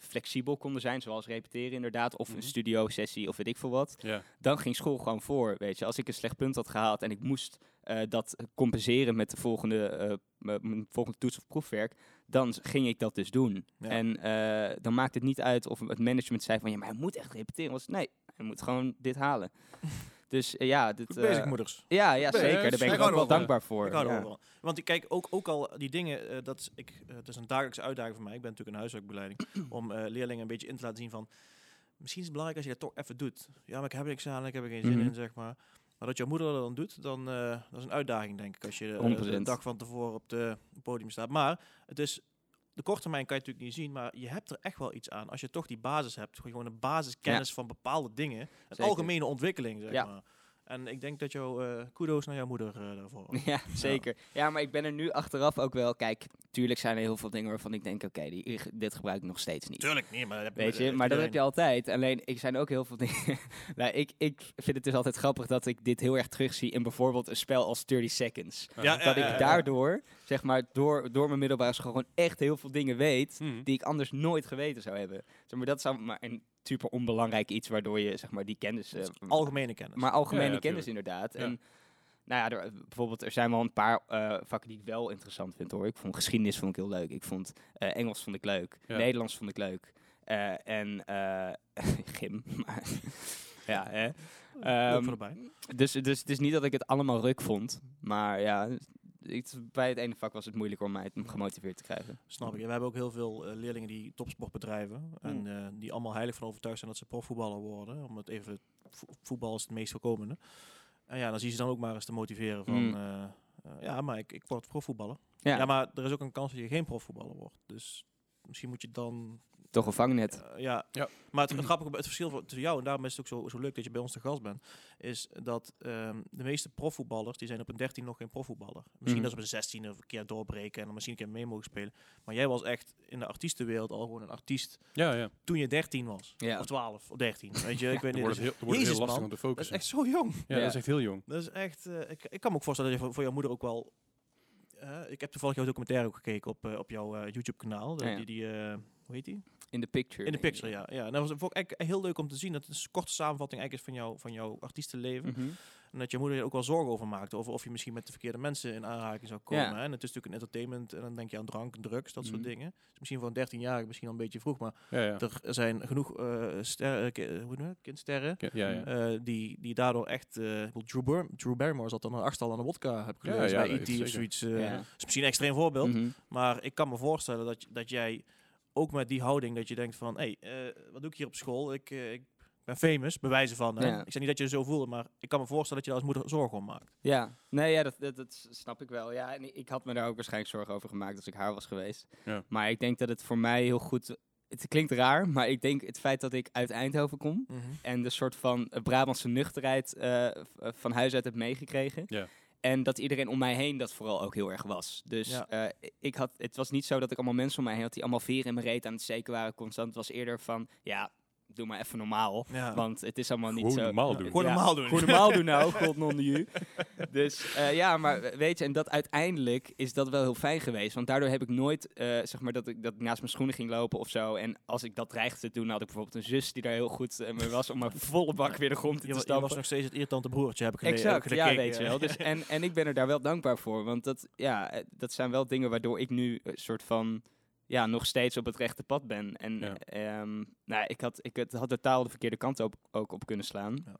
flexibel konden zijn, zoals repeteren inderdaad, of Mhm. een studio-sessie of weet ik veel wat, ja. dan ging school gewoon voor, weet je. Als ik een slecht punt had gehaald en ik moest eh, dat compenseren met de volgende, eh, volgende toets of proefwerk, dan ging ik dat dus doen. Ja. En eh, dan maakt het niet uit of het management zei van, ja, maar hij moet echt repeteren. Was, nee, hij moet gewoon dit halen. *laughs* dus ja, dit, Goed bezig, eh, moeders. ja, ja, zeker. Daar ben ik ook wel dankbaar voor. Ik hou er ja. wel. Want ik kijk ook, ook al die dingen, dat is, ik, het is een dagelijkse uitdaging voor mij. Ik ben natuurlijk een huiswerkbeleiding. om eh, leerlingen een beetje in te laten zien van, misschien is het belangrijk als je dat toch even doet. Ja, maar ik heb een examen, ik heb er geen zin Mhm. in, zeg maar. Maar dat jouw moeder dat dan doet, dan uh, dat is een uitdaging, denk ik, als je eh, 100%. de dag van tevoren op de het podium staat. Maar het is, de korte termijn kan je het natuurlijk niet zien, maar je hebt er echt wel iets aan. Als je toch die basis hebt, gewoon een basiskennis van bepaalde dingen. Een Zeker. algemene ontwikkeling, zeg Ja. maar. En ik denk dat jou, eh kudo's naar jouw moeder eh, daarvoor. *laughs* Ja, zeker. Ja. maar ik ben er nu achteraf ook wel. Kijk, tuurlijk zijn er heel veel dingen waarvan ik denk: oké, die dit gebruik ik nog steeds niet. Tuurlijk niet, maar dat heb- Weet je, heeft maar dat heb je altijd. Alleen, ik zijn ook heel veel dingen. *laughs* nou, ik, ik vind het dus altijd grappig dat ik dit heel erg terugzie in bijvoorbeeld een spel als 30 Seconds. Ja, dat ja, ik daardoor, zeg maar, door, door mijn middelbare school gewoon echt heel veel dingen weet Mhm. die ik anders nooit geweten zou hebben. Zeg maar, dat is maar een super onbelangrijk iets waardoor je, zeg maar, die kennis... eh, Algemene kennis. maar algemene Ja, ja, kennis inderdaad. Ja. En nou ja, er, bijvoorbeeld, er zijn wel een paar eh, vakken die ik wel interessant vind hoor. Ik vond geschiedenis vond ik heel leuk. Ik vond eh, Engels vond ik leuk. Ja. Nederlands vond ik leuk. Eh, en eh *laughs* gym. Maar *laughs* ja, hè. Ehm, dus, dus het is niet dat ik het allemaal ruk vond. Maar ja, ik, bij het ene vak was het moeilijker om mij het gemotiveerd te krijgen. Snap ik. We hebben ook heel veel eh, leerlingen die topsport bedrijven. En eh, die allemaal heilig van overtuigd zijn dat ze profvoetballer worden. Om het even, vo- voetbal is het meest voorkomende. En ja, dan zie je ze dan ook maar eens te motiveren van... Mm. eh, eh, ja, maar ik, ik word profvoetballer. Ja, Ja. maar er is ook een kans dat je geen profvoetballer wordt. Dus misschien moet je dan... toch een vangnet. eh, ja. Ja. maar het, het grappige, het verschil voor- tussen jou en daarom is het ook zo, zo leuk dat je bij ons te gast bent, is dat ehm, de meeste profvoetballers, die zijn op een 13 nog geen profvoetballer. Misschien Mhm. dat ze op een 16 of een keer doorbreken en dan misschien een keer mee mogen spelen. Maar jij was echt in de artiestenwereld al gewoon een artiest Ja, ja. toen je 13 was. Ja. Of 12 of 13. Weet je, *laughs* ik weet niet. dus- het heel, wordt Jezus, heel lastig man. om te dat is focussen. echt zo jong. Ja, Ja. dat is echt heel jong. Dat is echt. eh, ik, ik kan me ook voorstellen dat je voor, voor jouw moeder ook wel. eh, ik heb toevallig jouw documentaire ook gekeken op, op jouw YouTube-kanaal. Ja, ja. Die, die, eh, hoe heet die? In de picture. In de picture, ja. ja. En dat was vond ik eigenlijk heel leuk om te zien. Dat het een korte samenvatting eigenlijk is van, jou, van jouw artiestenleven. Mhm. En dat je moeder er ook wel zorgen over maakte. Over of je misschien met de verkeerde mensen in aanraking zou komen. Ja. Hè? En het is natuurlijk een entertainment. En dan denk je aan drank, drugs, dat soort Mhm. dingen. Dus misschien voor een 13-jarige misschien al een beetje vroeg. Maar Ja, ja. er zijn genoeg eh sterren, ki- hoe noem je kindsterren. Eh, die, die daardoor echt... eh, bedoel, Drew, Bar Drew Barrymore zat dan een achtstal aan de wodka, heb ik gelezen. bij E.T. is of zoiets. eh, is misschien een extreem voorbeeld. Mhm. Maar ik kan me voorstellen dat, dat jij ook met die houding dat je denkt van, hé, hey, eh, wat doe ik hier op school? Ik, eh, ik ben famous, bewijzen van. Hè? Ja. Ik zeg niet dat je je zo voelt, maar ik kan me voorstellen dat je daar als moeder zorgen om maakt. Ja, nee, ja, dat, dat, dat snap ik wel. Ja, en ik had me daar ook waarschijnlijk zorgen over gemaakt als ik haar was geweest. Ja. Maar ik denk dat het voor mij heel goed... Het klinkt raar, maar ik denk het feit dat ik uit Eindhoven kom... en de soort van Brabantse nuchterheid eh, eh, van huis uit heb meegekregen... Ja. En dat iedereen om mij heen dat vooral ook heel erg was. Dus Ja. eh, ik had, het was niet zo dat ik allemaal mensen om mij heen had die allemaal veren in mijn reet aan het steken waren constant. Het was eerder van, ja, doe maar even normaal. Ja. Want het is allemaal niet Gewoon zo... normaal doen. Gewoon normaal doen. Gewoon normaal doen nou, *laughs* god non ju. Dus eh, ja, maar weet je, en dat uiteindelijk is dat wel heel fijn geweest. Want daardoor heb ik nooit, eh, zeg maar, dat ik, dat ik naast mijn schoenen ging lopen of zo. En als ik dat dreigde te doen, had ik bijvoorbeeld een zus die daar heel goed eh, mee was om een *laughs* volle bak weer de grond in te wa- je stampen. was nog steeds het irritante broertje, heb ik gele- heb Exact, ik ja, gekeken, weet je wel. Dus, *laughs* en, en ik ben er daar wel dankbaar voor. Want dat, ja, dat zijn wel dingen waardoor ik nu een soort van... Ja, nog steeds op het rechte pad ben. En Ja. ehm, nou, ik had, ik het had totaal de verkeerde kant op, ook op kunnen slaan. Ja.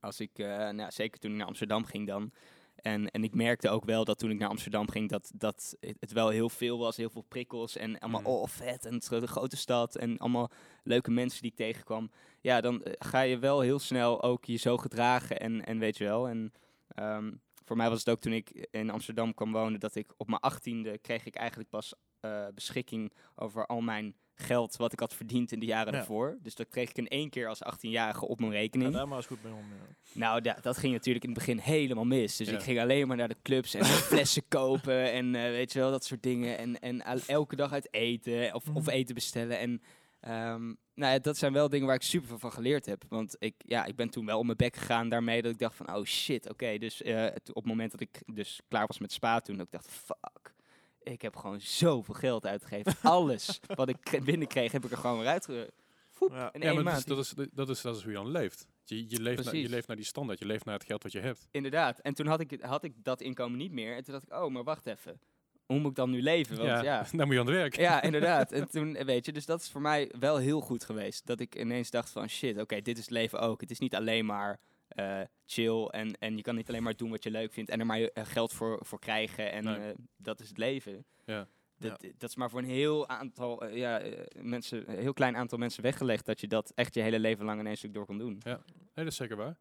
Als ik, eh, nou, zeker toen ik naar Amsterdam ging dan. En, en ik merkte ook wel dat toen ik naar Amsterdam ging, dat, dat het, wel heel veel was. Heel veel prikkels en allemaal, Mhm. oh vet, en het de grote stad. En allemaal leuke mensen die ik tegenkwam. Ja, dan eh, ga je wel heel snel ook je zo gedragen en, en weet je wel. En ehm, voor mij was het ook toen ik in Amsterdam kwam wonen, dat ik op mijn achttiende kreeg ik eigenlijk pas eh, beschikking over al mijn geld wat ik had verdiend in de jaren Ja. daarvoor. Dus dat kreeg ik in één keer als 18-jarige op mijn rekening. daar maar eens goed mee om. ja. Nou, da- dat ging natuurlijk in het begin helemaal mis. Dus Ja. ik ging alleen maar naar de clubs en *laughs* flessen kopen en eh, weet je wel, dat soort dingen. En, en elke dag uit eten of, of Mhm. eten bestellen. En ehm, nou ja, dat zijn wel dingen waar ik super veel van geleerd heb. Want ik, ja, ik ben toen wel om mijn bek gegaan daarmee dat ik dacht van, oh shit, oké. Dus eh, op het moment dat ik dus klaar was met spa toen, dat ik dacht, fuck. Ik heb gewoon zoveel geld uitgegeven. *laughs* Alles wat ik binnenkreeg, heb ik er gewoon weer uitge... Foep, Ja. in Ja, één maar maand. dat is, dat, is, dat, is, dat is hoe je dan leeft. Je, je, leeft naar, je leeft naar die standaard, je leeft naar het geld wat je hebt. Inderdaad. En toen had ik, had ik dat inkomen niet meer. En toen dacht ik, oh, maar wacht even. Hoe moet ik dan nu leven? Want ja, *laughs* dan moet je aan het werk. ja, *laughs* inderdaad. En toen, weet je, dus dat is voor mij wel heel goed geweest. Dat ik ineens dacht van, shit, oké, dit is het leven ook. Het is niet alleen maar eh, chill en, en je kan niet alleen maar doen wat je leuk vindt en er maar eh, geld voor, voor krijgen. En Nee. eh, dat is het leven. Ja. Dat, dat is maar voor een heel aantal ja, mensen, een heel klein aantal mensen weggelegd dat je dat echt je hele leven lang in één stuk door kan doen. Nee, dat is zeker waar.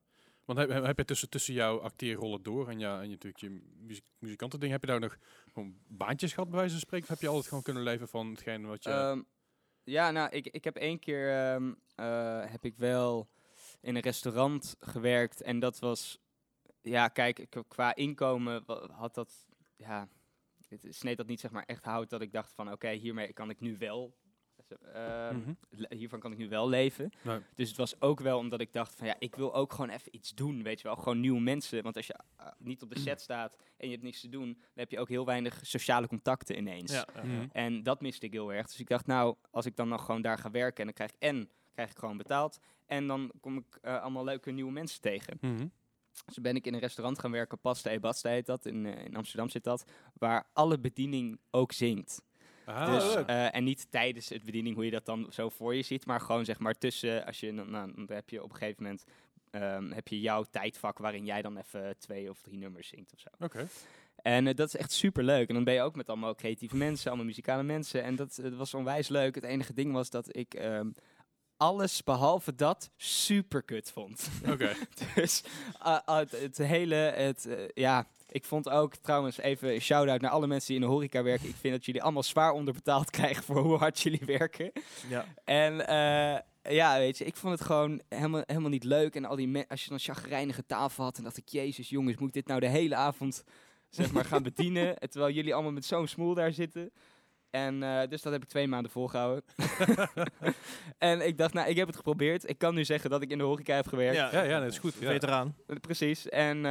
Want heb, heb je tussen, tussen jouw acteerrollen door en, ja, en je, natuurlijk je muzikantending, heb je daar nog gewoon baantjes gehad bij wijze van spreken? Of heb je altijd gewoon kunnen leven van hetgeen wat je... Ehm, ja, nou, ik, ik heb één keer ehm, eh, heb ik wel in een restaurant gewerkt en dat was, ja, kijk, qua inkomen had dat, ja, het sneed dat niet zeg maar echt hout dat ik dacht van, oké, hiermee kan ik nu wel, ehm, Mhm. hiervan kan ik nu wel leven. Nee. Dus het was ook wel omdat ik dacht van, ja, ik wil ook gewoon even iets doen, weet je wel, gewoon nieuwe mensen. Want als je eh, niet op de set *clears throat* staat en je hebt niks te doen, dan heb je ook heel weinig sociale contacten ineens. Ja. Mhm. En dat miste ik heel erg. Dus ik dacht, nou, als ik dan nog gewoon daar ga werken en dan krijg ik en krijg ik gewoon betaald. En dan kom ik eh, allemaal leuke nieuwe mensen tegen. Mhm. Dus ben ik in een restaurant gaan werken, Pasta e Basta heet dat, in, eh, in Amsterdam zit dat, waar alle bediening ook zingt. Ah, dus, eh, en niet tijdens het bediening hoe je dat dan zo voor je ziet, maar gewoon zeg maar tussen, als je, dan, nou, dan heb je op een gegeven moment, ehm, heb je jouw tijdvak waarin jij dan even twee of drie nummers zingt of zo. Oké. En eh, dat is echt super leuk. En dan ben je ook met allemaal creatieve mensen, allemaal muzikale mensen. En dat, was onwijs leuk. Het enige ding was dat ik ehm, alles behalve dat super kut vond. Oké. *laughs* dus ah, ah, het, het hele, het, eh, ja, ik vond ook trouwens even een shout-out naar alle mensen die in de horeca werken. Ik vind dat jullie allemaal zwaar onderbetaald *laughs* krijgen voor hoe hard jullie werken. Ja. En eh, ja, weet je, ik vond het gewoon helemaal, helemaal niet leuk. En al die als je dan chagrijnige tafel had, en dacht ik, jezus jongens, moet ik dit nou de hele avond zeg maar gaan bedienen? En *laughs* Terwijl jullie allemaal met zo'n smoel daar zitten. En eh, dus dat heb ik twee maanden volgehouden. *laughs* en ik dacht, nou, ik heb het geprobeerd. Ik kan nu zeggen dat ik in de horeca heb gewerkt. Ja, Ja, ja, dat is goed. Ja. Veteraan. Precies. En, eh,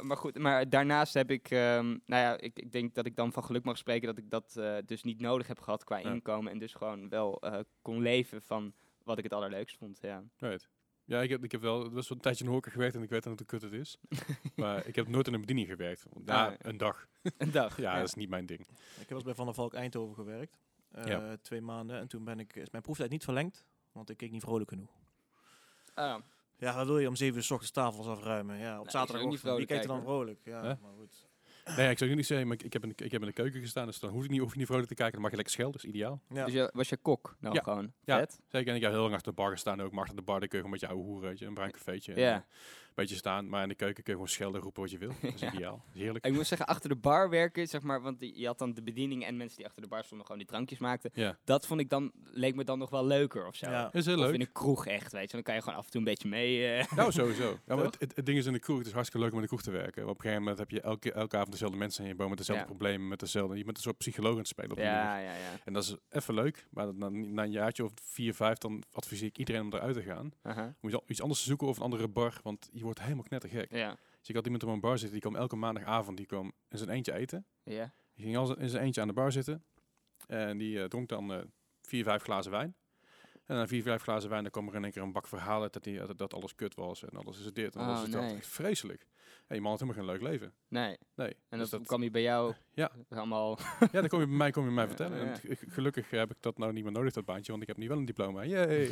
maar goed, maar daarnaast heb ik, ehm, nou ja, ik, ik denk dat ik dan van geluk mag spreken dat ik dat eh, dus niet nodig heb gehad qua Ja. inkomen. En dus gewoon wel eh, kon leven van wat ik het allerleukst vond. Ja. Right. Ja, ik heb, ik heb wel best wel een tijdje in de horeca gewerkt en ik weet dan hoe kut het is. *laughs* maar ik heb nooit in een bediening gewerkt. Ja, Ah, een dag. *laughs* Een dag. Ja, dat is niet mijn ding. Ik heb wel eens bij Van der Valk Eindhoven gewerkt. Eh, Ja. Twee maanden. En toen ben ik, is mijn proeftijd niet verlengd. Want ik keek niet vrolijk genoeg. Ah, Ja, wat wil je om zeven uur s ochtends tafels afruimen? Ja, op zaterdag Wie vrolijk kijkt er dan vrolijk? Ja, maar goed. Nee, ik zou je niet zeggen, maar ik, ik, heb in de, ik heb in de keuken gestaan, dus dan hoef ik niet, hoef ik niet vrolijk te kijken. Dan mag je lekker schelden, dat is ideaal. Ja. Dus je, was je kok nou Ja. gewoon? Ja. Vet? Zeker, en ik heb heel lang achter de bar gestaan ook. Maar achter de bar, dan kun je gewoon met je oude hoer, weet je, een bruin cafeetje. en, Ja. eh, beetje staan, maar in de keuken kun je gewoon schelden, roepen wat je wil. Dat is *laughs* Ja. ideaal. Dat is heerlijk. Ik moet zeggen, achter de bar werken, zeg maar, want je had dan de bediening en mensen die achter de bar stonden gewoon die drankjes maakten. Ja, Dat vond ik dan, leek me dan nog wel leuker of zo. Ja. is heel Of leuk. in een kroeg echt, weet je. Dan kan je gewoon af en toe een beetje mee. eh. Nou, sowieso. *laughs* Ja, maar het, het, het ding is in de kroeg, het is hartstikke leuk om in de kroeg te werken. Op een gegeven moment heb je elke, elke avond dezelfde mensen in je boom met dezelfde Ja. problemen, met dezelfde. Je bent een soort psycholoog aan het spelen op die Ja, manier. ja, ja. En dat is even leuk, maar na, na een jaartje of vier, vijf, dan adviseer ik iedereen om eruit te gaan. Moet je al- iets anders te zoeken of een andere bar, want je wordt helemaal knettergek. Ja. Dus ik had iemand op een bar zitten, die kwam elke maandagavond, die kwam in zijn eentje eten. Ja. Die ging al in zijn eentje aan de bar zitten. En die eh, dronk dan eh, vier, vijf glazen wijn. En na vier, vijf glazen wijn, dan kwam er in één keer een bak verhalen dat, die, dat, dat alles kut was en alles is dit. En Oh, alles is dat. nee. Vreselijk. Die man had helemaal geen leuk leven. Nee. Nee. En Dus dat, kwam hij bij jou *laughs* Ja. *laughs* allemaal... Ja, dan kom je bij mij, kom je mij *laughs* vertellen. ja. En g- gelukkig heb ik dat nou niet meer nodig, dat baantje, want ik heb nu wel een diploma. Yay!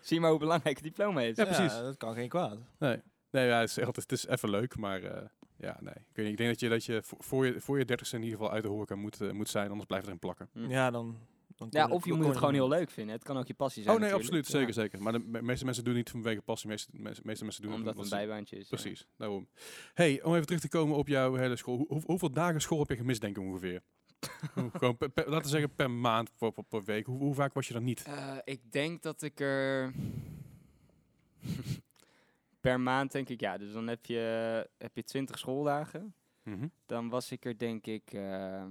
Zie je maar hoe belangrijk het diploma is. Ja, precies. dat kan geen kwaad. nee, nee ja, het, is echt, het is even leuk, maar eh, ja, nee. Ik, weet niet, ik denk dat je, dat je voor- voor je, voor je dertigste in ieder geval uit de horeca moet, eh, moet zijn, anders blijft er in plakken. Hm. Ja, dan... dan Ja, of je moet het gewoon niet heel leuk vinden. Het kan ook je passie zijn Oh nee, natuurlijk. absoluut. Zeker, Ja. zeker. Maar de me- meeste mensen doen niet vanwege passie. Meeste, meeste, meeste mensen doen het Omdat het een bijbaantje is. ja. Precies, daarom. Hey, om even terug te komen op jouw hele school. Hoe, hoe- hoeveel dagen school heb je gemist, denk ik ongeveer? *laughs* Hoe- Gewoon per- per- laten we zeggen per maand, per, per, per week. Hoe, hoe vaak was je dan niet? Eh, ik denk dat ik er... *laughs* per maand denk ik, ja. Dus dan heb je, heb je 20 schooldagen. Mhm. Dan was ik er denk ik... eh,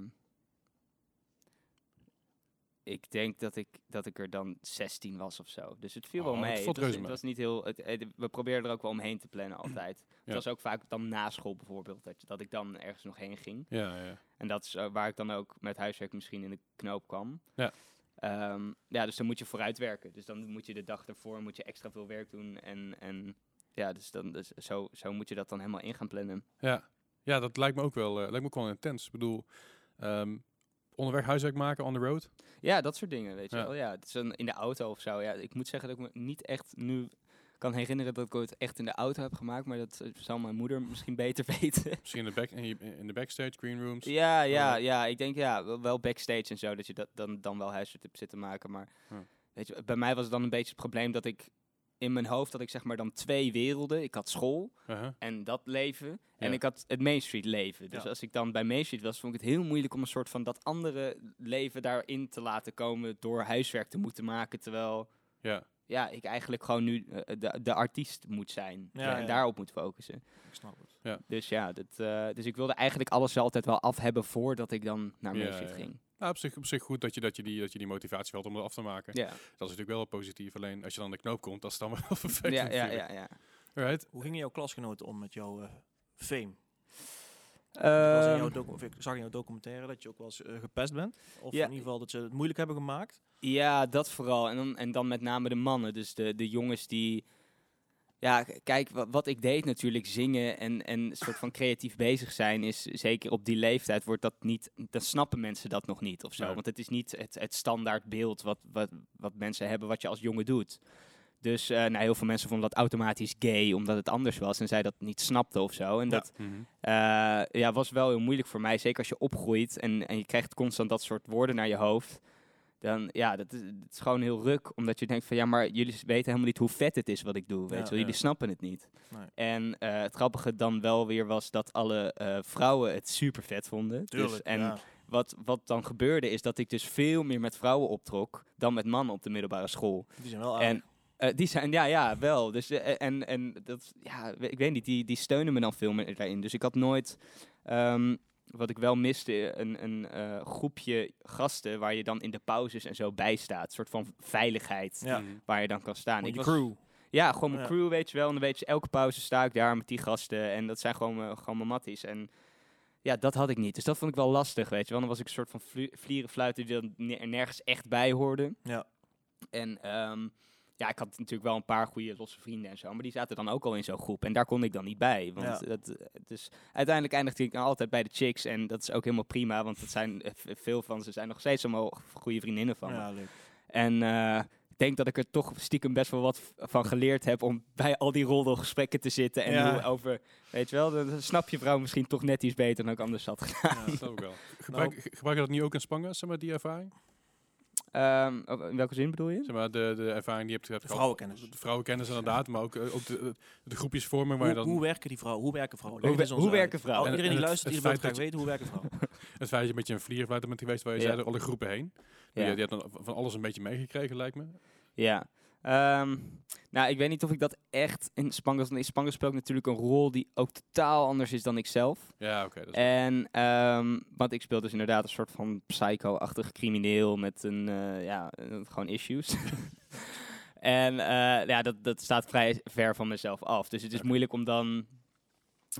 ik denk dat ik, dat ik er dan 16 was of zo. Dus het viel wel Oh, mee. Het was, het was niet heel... Het, we probeerden er ook wel omheen te plannen *clears throat* altijd. Het was ook vaak dan na school bijvoorbeeld. Dat, je- dat ik dan ergens nog heen ging. Ja, ja. En dat is eh, waar ik dan ook met huiswerk misschien in de knoop kwam. Ja. Ehm, ja, dus dan moet je vooruit werken. Dus dan moet je de dag ervoor moet je extra veel werk doen. En, en ja, dus, dan, dus zo, zo moet je dat dan helemaal in gaan plannen. Ja, ja dat lijkt me ook wel, eh, lijkt me ook wel intens. Ik bedoel, ehm, onderweg huiswerk maken, on the road. Ja, dat soort dingen, weet je Ja. wel. Ja, het is een, in de auto of zo. Ja, ik moet zeggen dat ik me niet echt nu kan herinneren dat ik ooit echt in de auto heb gemaakt. Maar dat eh, zal mijn moeder misschien beter *laughs* weten. Misschien in de, back, in, de backstage, green rooms. Ja, ja, ja. Ik denk ja, wel- wel backstage en zo, dat je dat dan, dan wel huiswerk hebt zitten maken. Maar Ja. weet je, bij mij was het dan een beetje het probleem dat ik in mijn hoofd dat ik zeg maar dan twee werelden. Ik had school Uh-huh. en dat leven. En Ja. ik had het Main Street leven. Dus Ja. als ik dan bij Main Street was, vond ik het heel moeilijk om een soort van dat andere leven daarin te laten komen door huiswerk te moeten maken. Terwijl Ja. ja, ik eigenlijk gewoon nu eh, de, de artiest moet zijn. Ja, en ja. daarop moet focussen. Ik snap het. Dus ja, dat, eh, dus ik wilde eigenlijk alles altijd wel af hebben voordat ik dan naar Ja, Main Street ja. ging. Nou, op zich, op zich goed dat je, dat, je die, dat je die motivatie had om het af te maken. Ja, Dat is natuurlijk wel positief. Alleen als je dan de knoop komt, dat is dan wel *laughs* vervelend. ja, ja, ja. ja. Alright. Hoe gingen jouw klasgenoten om met jouw eh, fame? Ik was in ik zag in jouw documentaire dat je ook wel eens eh, gepest bent. Of Ja. in ieder geval dat ze het moeilijk hebben gemaakt. Ja, dat vooral. En dan, en dan met name de mannen. Dus de, de jongens die... Ja, kijk, wat, wat ik deed natuurlijk, zingen en, en een soort van creatief bezig zijn, is zeker op die leeftijd wordt dat niet, dan snappen mensen dat nog niet of zo. Nee. Want het is niet het, het standaard beeld wat, wat, wat mensen hebben, wat je als jongen doet. Dus eh, nou, heel veel mensen vonden dat automatisch gay, omdat het anders was en zij dat niet snapten of zo. En Ja. dat, Mhm. eh, ja, was wel heel moeilijk voor mij. Zeker als je opgroeit en, en je krijgt constant dat soort woorden naar je hoofd. Dan, ja, dat is, gewoon heel ruk. Omdat je denkt van, ja, maar jullie weten helemaal niet hoe vet het is wat ik doe. Weet Ja, je wel? Jullie ja. snappen het niet. Nee. En eh, het grappige dan wel weer was dat alle eh, vrouwen het super vet vonden. Tuurlijk. Dus, en ja. wat, wat dan gebeurde is dat ik dus veel meer met vrouwen optrok dan met mannen op de middelbare school. Die zijn wel En eh, die zijn, ja, ja, wel. Dus, en, en dat, ja, ik weet niet, die, die steunen me dan veel meer daarin. Dus ik had nooit, ehm, wat ik wel miste, een, een eh, groepje gasten waar je dan in de pauzes en zo bij staat. Een soort van veiligheid Ja. Mhm. waar je dan kan staan. Ik was- crew. Ja, gewoon mijn Ja. crew, weet je wel. En dan weet je, elke pauze sta ik daar met die gasten. En dat zijn gewoon, mijn- gewoon mijn matties. En ja, dat had ik niet. Dus dat vond ik wel lastig, weet je wel. Dan was ik een soort van vlie- vlieren fluiten die er nergens echt bij hoorde. Ja. En ehm, ja, ik had natuurlijk wel een paar goede losse vrienden en zo. Maar die zaten dan ook al in zo'n groep. En daar kon ik dan niet bij. Want Ja. dat, eh, dus uiteindelijk eindigde ik dan altijd bij de chicks. En dat is ook helemaal prima. Want dat zijn, eh, veel van ze zijn nog steeds allemaal goede vriendinnen van me. Ja, leuk. En eh, ik denk dat ik er toch stiekem best wel wat van geleerd heb om bij al die roddelgesprekken te zitten. En Ja. over, weet je wel, dan snap je vrouw misschien toch net iets beter dan ik anders had gedaan. Ja. Dat snap ik wel. *laughs* Gebruik, ge- gebruik je dat nu ook in Spangen, zeg maar, die ervaring? Ehm, oh, in welke zin bedoel je? Zeg maar, de, de ervaring die je hebt, De gehad. vrouwenkennis. De vrouwenkennis inderdaad, maar ook, eh, ook de, de groepjesvorming waar Hoe, je dan... hoe werken die vrouwen? Hoe werken vrouwen? Hoe we- werken vrouwen? Oh, iedereen die luistert, die wil graag dat weten hoe werken vrouwen. *laughs* Het feit dat je met je een vlierenfluiter bent geweest waar je Ja. zei er alle groepen heen. Ja. Je, je hebt dan van alles een beetje meegekregen, lijkt me. Ja. Ehm, nou, ik weet niet of ik dat echt in Spangers... In Spangers speelt natuurlijk een rol die ook totaal anders is dan ik zelf. Ja, oké. En, ehm, want ik speel dus inderdaad een soort van psycho-achtig crimineel met een, eh, ja, gewoon issues. *laughs* *laughs* en eh, ja, dat, dat staat vrij ver van mezelf af. Dus het is moeilijk om dan,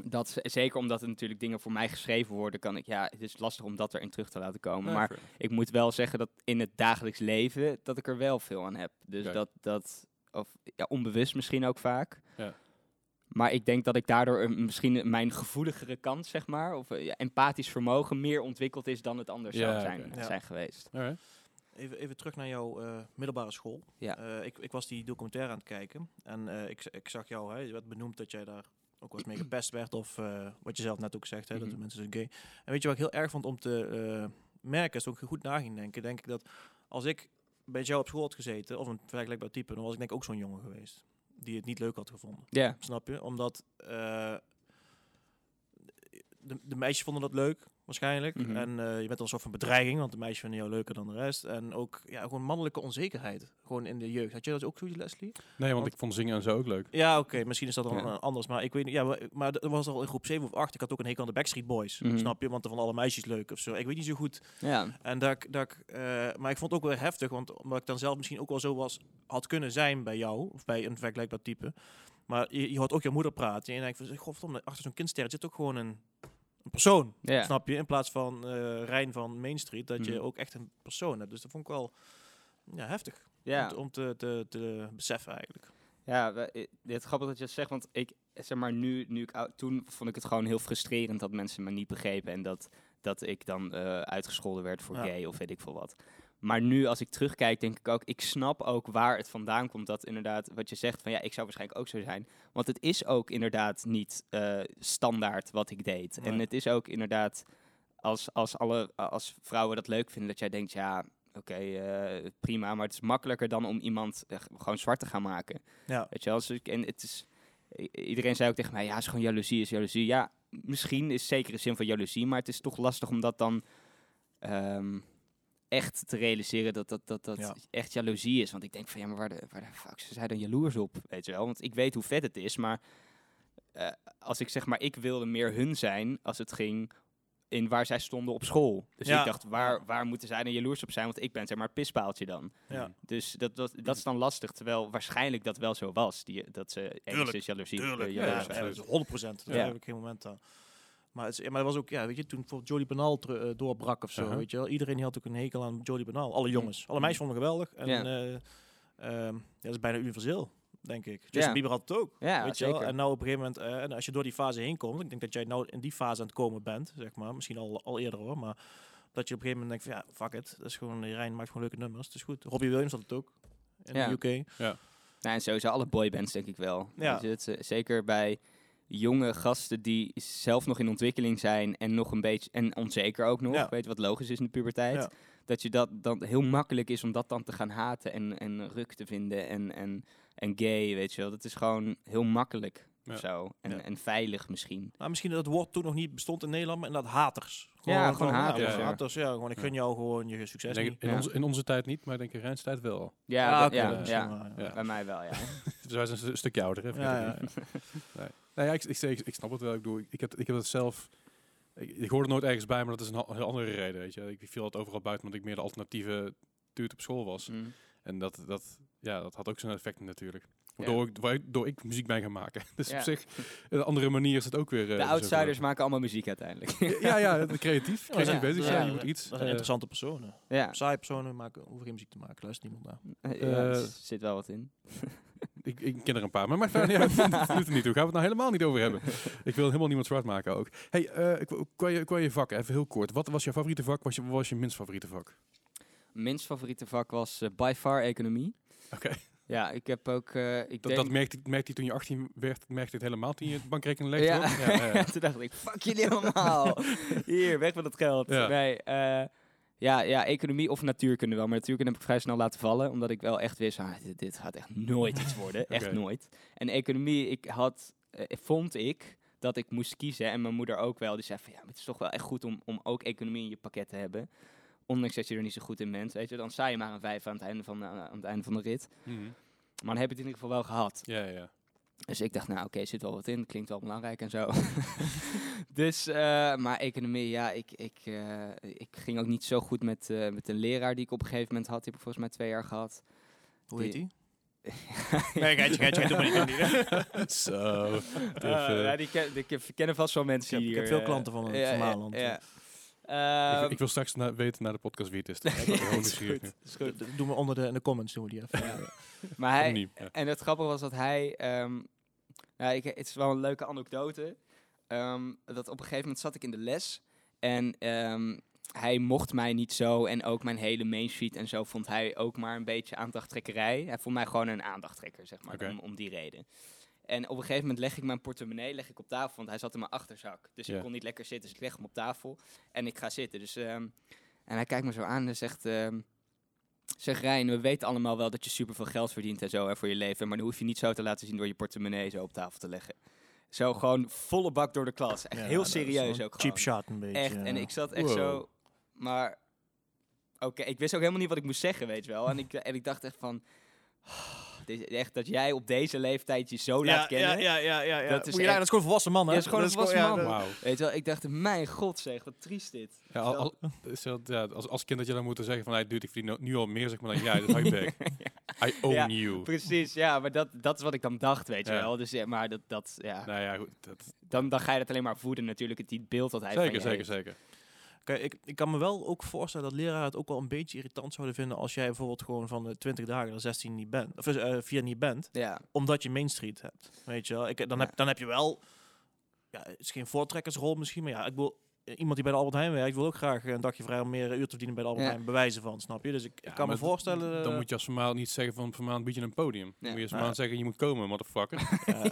dat, zeker omdat er natuurlijk dingen voor mij geschreven worden, kan ik, ja, het is lastig om dat erin terug te laten komen. Ja, maar fair. ik moet wel zeggen dat in het dagelijks leven, dat ik er wel veel aan heb. Dus Kijk. dat, dat of ja, onbewust misschien ook vaak. Ja. Maar ik denk dat ik daardoor misschien mijn gevoeligere kant, zeg maar, of eh, ja, empathisch vermogen meer ontwikkeld is dan het anders Ja, zou zijn, Ja. zijn geweest. Alright. Even, even terug naar jouw eh, middelbare school. Ja. Eh, ik, ik was die documentaire aan het kijken. En eh, ik, ik zag jou, hè, je werd benoemd dat jij daar ook wel eens mee gepest werd. Of eh, wat je zelf net ook zegt, hè, dat Mhm. de mensen zijn gay. En weet je wat ik heel erg vond om te eh, merken, als ik goed na ging denken, denk ik dat als ik bij jou op school had gezeten, of een vergelijkbaar type, dan was ik denk ik ook zo'n jongen geweest. Die het niet leuk had gevonden. Ja, Snap je? Omdat eh, de, de meisjes vonden dat leuk, waarschijnlijk. Mhm. En eh, je bent al een soort van bedreiging, want de meisjes vinden jou leuker dan de rest. En ook ja, gewoon mannelijke onzekerheid. Gewoon in de jeugd. Had jij dat ook zo, Leslie? Nee, want Want- ik vond zingen en zo ook leuk. Ja, oké. misschien is dat dan Ja. anders. Maar ik weet niet. Ja, maar, maar dat was al in groep 7 of 8. Ik had ook een hekel aan de Backstreet Boys. Mhm. Snap je? Want er vonden alle meisjes leuk of zo. Ik weet niet zo goed. ja. En dat, ik- dat ik, eh, maar ik vond het ook wel heftig, want omdat ik dan zelf misschien ook wel zo was, had kunnen zijn bij jou, of bij een vergelijkbaar type. Maar je, je hoort ook je moeder praten en je denkt van, godverdomme, achter zo'n kindster zit ook gewoon een, een persoon, snap je? In plaats van eh Rijn van Main Street, dat je Mhm. ook echt een persoon hebt. Dus dat vond ik wel ja, heftig om, te, om te, te, te beseffen eigenlijk. Ja, i- het is grappig dat je dat zegt, want ik, zeg maar, nu, nu ik toen vond ik het gewoon heel frustrerend dat mensen me niet begrepen en dat, dat ik dan eh, uitgescholden werd voor Ja. gay of weet ik veel wat. Maar nu, als ik terugkijk, denk ik ook, ik snap ook waar het vandaan komt. Dat inderdaad, wat je zegt, van ja, ik zou waarschijnlijk ook zo zijn. Want het is ook inderdaad niet eh, standaard wat ik deed. En het is ook inderdaad, als, als, alle, als vrouwen dat leuk vinden, dat jij denkt, ja, oké, eh, prima. Maar het is makkelijker dan om iemand eh, gewoon zwart te gaan maken. Ja, Weet je wel, dus en het is, iedereen zei ook tegen mij, ja, het is gewoon jaloezie, is jaloezie. Ja, misschien is zeker een zin van jaloezie, maar het is toch lastig om dat dan ehm, echt te realiseren dat dat, dat, dat Ja. echt jaloezie is. Want ik denk van, ja, maar waar de, waar de fuck zijn zij dan jaloers op, weet je wel? Want ik weet hoe vet het is, maar eh, als ik zeg maar, ik wilde meer hun zijn als het ging in waar zij stonden op school. Dus Ja. ik dacht, waar, waar moeten zij dan jaloers op zijn? Want ik ben zeg maar pispaaltje dan. ja. Dus dat, dat, dat is dan lastig, terwijl waarschijnlijk dat wel zo was. Die, dat ze enigszins jaloezie Tuurlijk, eh, ja, jaloers ja, waren. dat is 100 procent. Daar Ja. heb ik geen moment aan. Maar, het ja, maar dat was ook, ja, weet je, toen bijvoorbeeld Jody Banal eh, doorbrak of zo, Uh-huh. weet je wel. Iedereen die had ook een hekel aan Jody Banal. Alle jongens. Alle meisjes vonden hem geweldig. En Ja. eh, ehm, ja, dat is bijna universeel, denk ik. Justin Ja. Bieber had het ook. Ja, weet je wel? En nou op een gegeven moment, eh, en als je door die fase heen komt, ik denk dat jij nou in die fase aan het komen bent, zeg maar. Misschien al, al eerder hoor, maar dat je op een gegeven moment denkt van, ja, fuck it. Dat is gewoon, Rijn maakt gewoon leuke nummers. Het is goed. Robbie Williams had het ook. In Ja. de UK. Nou, en sowieso alle boybands denk ik wel. Ja. Het, zeker bij jonge gasten die zelf nog in ontwikkeling zijn en nog een beetje en onzeker ook nog, Ja. weet je wat logisch is in de puberteit, Ja. dat je dat dan heel makkelijk is om dat dan te gaan haten en, en ruk te vinden en, en, en gay, weet je wel. Dat is gewoon heel makkelijk Ja. of zo en, Ja. en veilig misschien. Nou, misschien dat het woord toen nog niet bestond in Nederland, maar inderdaad haters. Ja, gewoon haters, Ja, ja. haters, ja. Gewoon, ik gun jou gewoon je succes denk, niet. in, Ja. onze, in onze tijd niet, maar ik denk in Rijns tijd wel. Ja, Ah, dat- ja, dat bij mij wel, ja. *laughs* Dus wij zijn een stukje ouder, hè? Ja, ja. Nee. *laughs* Nou ja, ik, ik, ik, ik snap het wel. Ik, bedoel, ik, heb, ik heb het zelf... Ik, ik hoor er nooit ergens bij, maar dat is een heel andere reden, weet je. Ik viel het overal buiten, omdat ik meer de alternatieve duurt op school was. Mm. En dat, dat, ja, dat had ook zijn effect natuurlijk. Ja. Waardoor, ik, waardoor ik muziek ben gaan maken. *laughs* Dus Ja. op zich, een andere manier is het ook weer... eh, De zo outsiders gelopen. maken allemaal muziek uiteindelijk. Ja, ja, de creatief. *laughs* Ja, Creatief ja. bezig Ja. zijn, je moet iets... Dat zijn eh, interessante personen. ja, Saaie personen maken, hoeven geen muziek te maken. Luistert niemand naar. Eh, ja, er Eh, zit wel wat in. *laughs* ik, ik ken er een paar, maar maar verder niet uit. *laughs* Dat doet er niet toe. Gaan we het nou helemaal niet over hebben. Ik wil helemaal niemand zwart maken ook. Hey, eh, ik- qua, je, qua je vak, even heel kort. Wat was jouw favoriete vak? Was je, wat was je minst favoriete vak? Minst favoriete vak was eh, by far economie. Oké. Ja, ik heb ook... eh, ik Dat, denk, dat merkte, merkte je toen je 18 werd, merkte je het helemaal toen je het bankrekening legde? ja. ja, ja, ja. *laughs* toen dacht ik, fuck jullie allemaal. *laughs* Hier, weg met dat geld. Ja. Nee, eh, ja, ja, economie of natuurkunde wel. Maar natuurkunde heb ik vrij snel laten vallen. Omdat ik wel echt wist, ah, dit, dit gaat echt nooit iets worden. *laughs* Echt nooit. En economie, ik had, eh, vond ik dat ik moest kiezen. En mijn moeder ook wel. Die zei van, ja, maar het is toch wel echt goed om, om ook economie in je pakket te hebben. Ondanks dat je er niet zo goed in bent, weet je. Dan sta je maar een vijf aan het einde van, de- aan het einde van de rit. Mhm. Maar dan heb je het in ieder geval wel gehad. Ja, ja. Dus ik dacht, nou oké, zit wel wat in, klinkt wel belangrijk en zo. *laughs* dus, eh, maar economie, ja, ik, ik, eh, ik ging ook niet zo goed met, eh, met een leraar die ik op een gegeven moment had. Die heb ik volgens mij twee jaar gehad. Hoe heet die? Die- *laughs* Nee, geitje, geitje, doe maar niet. *laughs* Zo. Ja, die ken, die kennen vast wel mensen Ik heb- ik hier. heb veel klanten van, ja, van ja, Maaland. Ik, Ehm, ik wil straks na- weten naar de podcast wie het is. *laughs* Ik ben ja, gewoon is nieuwsgierig goed, nu. is goed. D- Doe me onder de, in de comments, doen we die even. Ja. *laughs* Maar hij, ja. En het grappige was dat hij. ehm, ja, ik, het is wel een leuke anekdote. ehm, dat op een gegeven moment zat ik in de les. En ehm, hij mocht mij niet zo. En ook mijn hele main sheet en zo vond hij ook maar een beetje aandachttrekkerij. Hij vond mij gewoon een aandachttrekker, zeg maar. Om die reden. En op een gegeven moment leg ik mijn portemonnee leg ik op tafel. Want hij zat in mijn achterzak. Dus Ja. ik kon niet lekker zitten. Dus ik leg hem op tafel. En ik ga zitten. Dus, ehm, en hij kijkt me zo aan en zegt. ehm, Zeg Rijn, we weten allemaal wel dat je superveel geld verdient en zo hè, voor je leven. Maar dan hoef je niet zo te laten zien door je portemonnee zo op tafel te leggen. Zo gewoon volle bak door de klas. Echt Ja, heel serieus ook Cheap gewoon. shot een beetje. Echt. En ik zat echt Wow. zo... Maar... Oké, ik wist ook helemaal niet wat ik moest zeggen, weet je wel. En ik, en ik dacht echt van... dit is echt dat jij op deze leeftijd je zo laat kennen. Ja, ja, ja, ja. ja. Dat is Moet je echt- daar, dat is gewoon volwassen man, hè? Ja, dat is gewoon een volwassen ja, man. Wauw. Weet je wel, ik dacht, mijn god zeg, wat triest dit. Ja, al, al- is dat, ja, als, als kind dat je dan moet zeggen van, hey, dude, ik verdien nu al meer, zeg maar, dan jij, dat hou *laughs* je. I own Ja, you. Precies, ja, maar dat, dat is wat ik dan dacht, weet je Ja. wel. Dus ja, maar dat, dat ja, Nou ja, goed. Dat, dan, dan ga je dat alleen maar voeden natuurlijk, het die beeld dat hij van zeker, je zeker, heeft. zeker. Kijk, ik, ik kan me wel ook voorstellen dat leraren het ook wel een beetje irritant zouden vinden als jij bijvoorbeeld gewoon van de 20 dagen er 16 niet bent, of eh 4 niet bent, Ja, omdat je Main Street hebt. Weet je wel? Ik, dan, Ja. heb, dan heb je wel, ja, het is geen voortrekkersrol misschien, maar ja, ik wil iemand die bij de Albert Heijn werkt, wil ook graag een dagje vrij om meer uur te verdienen bij de Albert Ja. Heijn, bewijzen van, snap je? Dus ik, kan me voorstellen. Dan moet je als vermaal niet zeggen van vermaal bied je een podium. Dan moet je als vermaal zeggen, je moet komen, motherfucker. *laughs* Ja,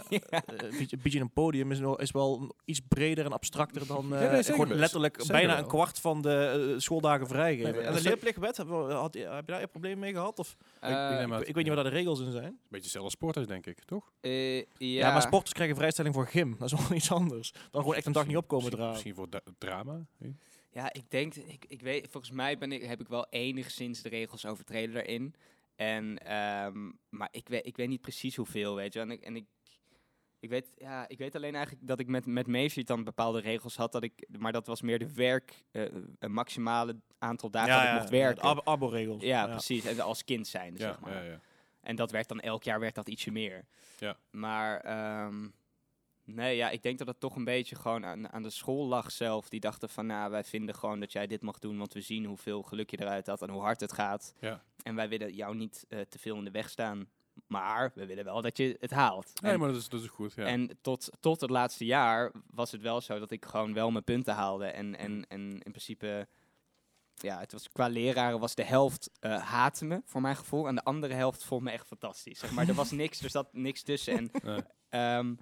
eh, bied je- bied je een podium is, wel, is wel een- iets breder en abstracter dan eh, Ja, nee, zeker gewoon best. letterlijk Zeker bijna wel. een kwart van de eh, schooldagen vrijgeven. Nee, en de leerplichtwet, heb, je- had, je- heb je daar een probleem mee gehad? Of, ik Eh, ik, ik weet niet wat daar de regels in zijn. Beetje hetzelfde sporters, denk ik, toch? eh, ja. Ja. maar sporters krijgen vrijstelling voor gym. Dat is wel *laughs* iets anders. Dan gewoon echt een dag niet opkomen Misschien- dragen. Misschien voor drama. hè? Ja, ik denk, ik, ik weet, volgens mij ben ik, heb ik wel enigszins de regels overtreden daarin. En, ehm, maar ik weet, ik weet niet precies hoeveel, weet je. En ik, en ik, ik, weet, ja, ik weet alleen eigenlijk dat ik met, met dan bepaalde regels had. Dat ik, maar dat was meer de werk, eh, een maximale aantal dagen dat ik mocht werken. ab- abo-regels. ja, precies. En als kind zijn, Ja, zeg maar. ja, ja. En dat werd dan elk jaar werd dat ietsje meer. Ja. Maar ehm, nee, ja, ik denk dat het toch een beetje gewoon aan, aan de school lag zelf. Die dachten van, nou, wij vinden gewoon dat jij dit mag doen, want we zien hoeveel geluk je eruit had en hoe hard het gaat. Ja. En wij willen jou niet eh, te veel in de weg staan. Maar we willen wel dat je het haalt. Nee, en, maar dat is, dat is goed. Ja. en tot, tot het laatste jaar was het wel zo dat ik gewoon wel mijn punten haalde. En, en, en in principe, ja, het was, qua leraren was de helft eh haatte me, voor mijn gevoel. En de andere helft vond me echt fantastisch. Zeg maar er was *laughs* niks, er zat niks tussen. En Nee. Ehm,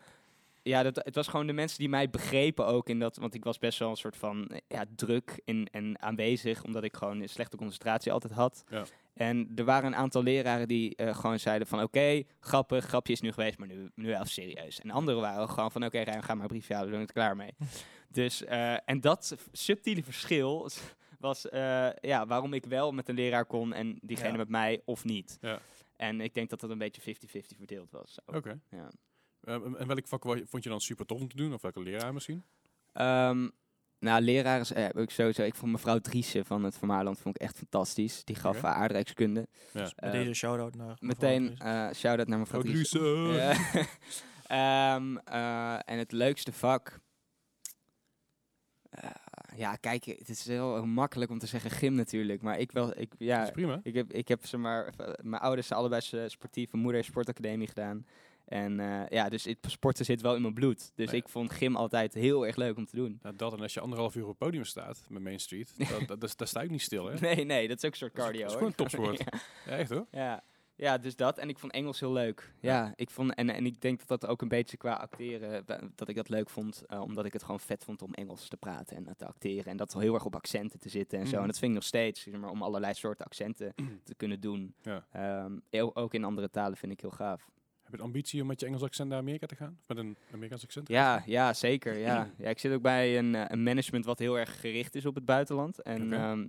ja, dat, het was gewoon de mensen die mij begrepen ook in dat, want ik was best wel een soort van eh, ja, druk in, en aanwezig, omdat ik gewoon een slechte concentratie altijd had. Ja. En er waren een aantal leraren die eh, gewoon zeiden van oké, grappig, grapje is nu geweest, maar nu, nu wel serieus. En anderen waren gewoon van oké, Rijn, ga maar briefje halen, we zijn er klaar mee. *laughs* dus, eh, en dat subtiele verschil was ja, waarom ik wel met een leraar kon en diegene Ja. met mij of niet. Ja. En ik denk dat dat een beetje 50-50 verdeeld was. Oké. Ja. Eh, en welk vak vond je dan super tof om te doen? Of welke leraar misschien? Ehm, nou, leraar is eh, ook sowieso. Ik vond mevrouw Driessen van het Vermaarland vond ik echt fantastisch. Die gaf uh, aardrijkskunde. Ja. Eh, deze shout-out naar Meteen eh shout-out naar mevrouw Driessen. *laughs* Ehm, eh, en het leukste vak. Eh, ja, kijk, het is heel makkelijk om te zeggen gym natuurlijk. Maar ik wel, ik, Dat ja, is prima. ik heb, ik heb ze maar, eh, mijn ouders zijn allebei sportief. Mijn moeder heeft sportacademie gedaan. En eh, ja, dus het, sporten zit wel in mijn bloed. Dus Nee. ik vond gym altijd heel erg leuk om te doen. Nou, dat en als je anderhalf uur op het podium staat met Main Street, dat, dat, dat, daar sta ik niet stil, hè? *laughs* Nee, nee, dat is ook een soort cardio. dat is gewoon topsport. *laughs* ja. Ja, echt hoor. Ja. ja, dus dat. En ik vond Engels heel leuk. Ja. Ik vond, en, en ik denk dat dat ook een beetje qua acteren, dat ik dat leuk vond. eh, omdat ik het gewoon vet vond om Engels te praten en eh, te acteren. En dat heel erg op accenten te zitten en zo. Mhm. En dat vind ik nog steeds, zeg maar, om allerlei soorten accenten *clears throat* te kunnen doen. Ja. Ehm, heel- ook in andere talen vind ik heel gaaf. Heb je de ambitie om met je Engels accent naar Amerika te gaan? Of met een Amerikaans accent? Ja, ja zeker. Ja. *clears throat* ja, ik zit ook bij een, eh, een management wat heel erg gericht is op het buitenland. En ehm,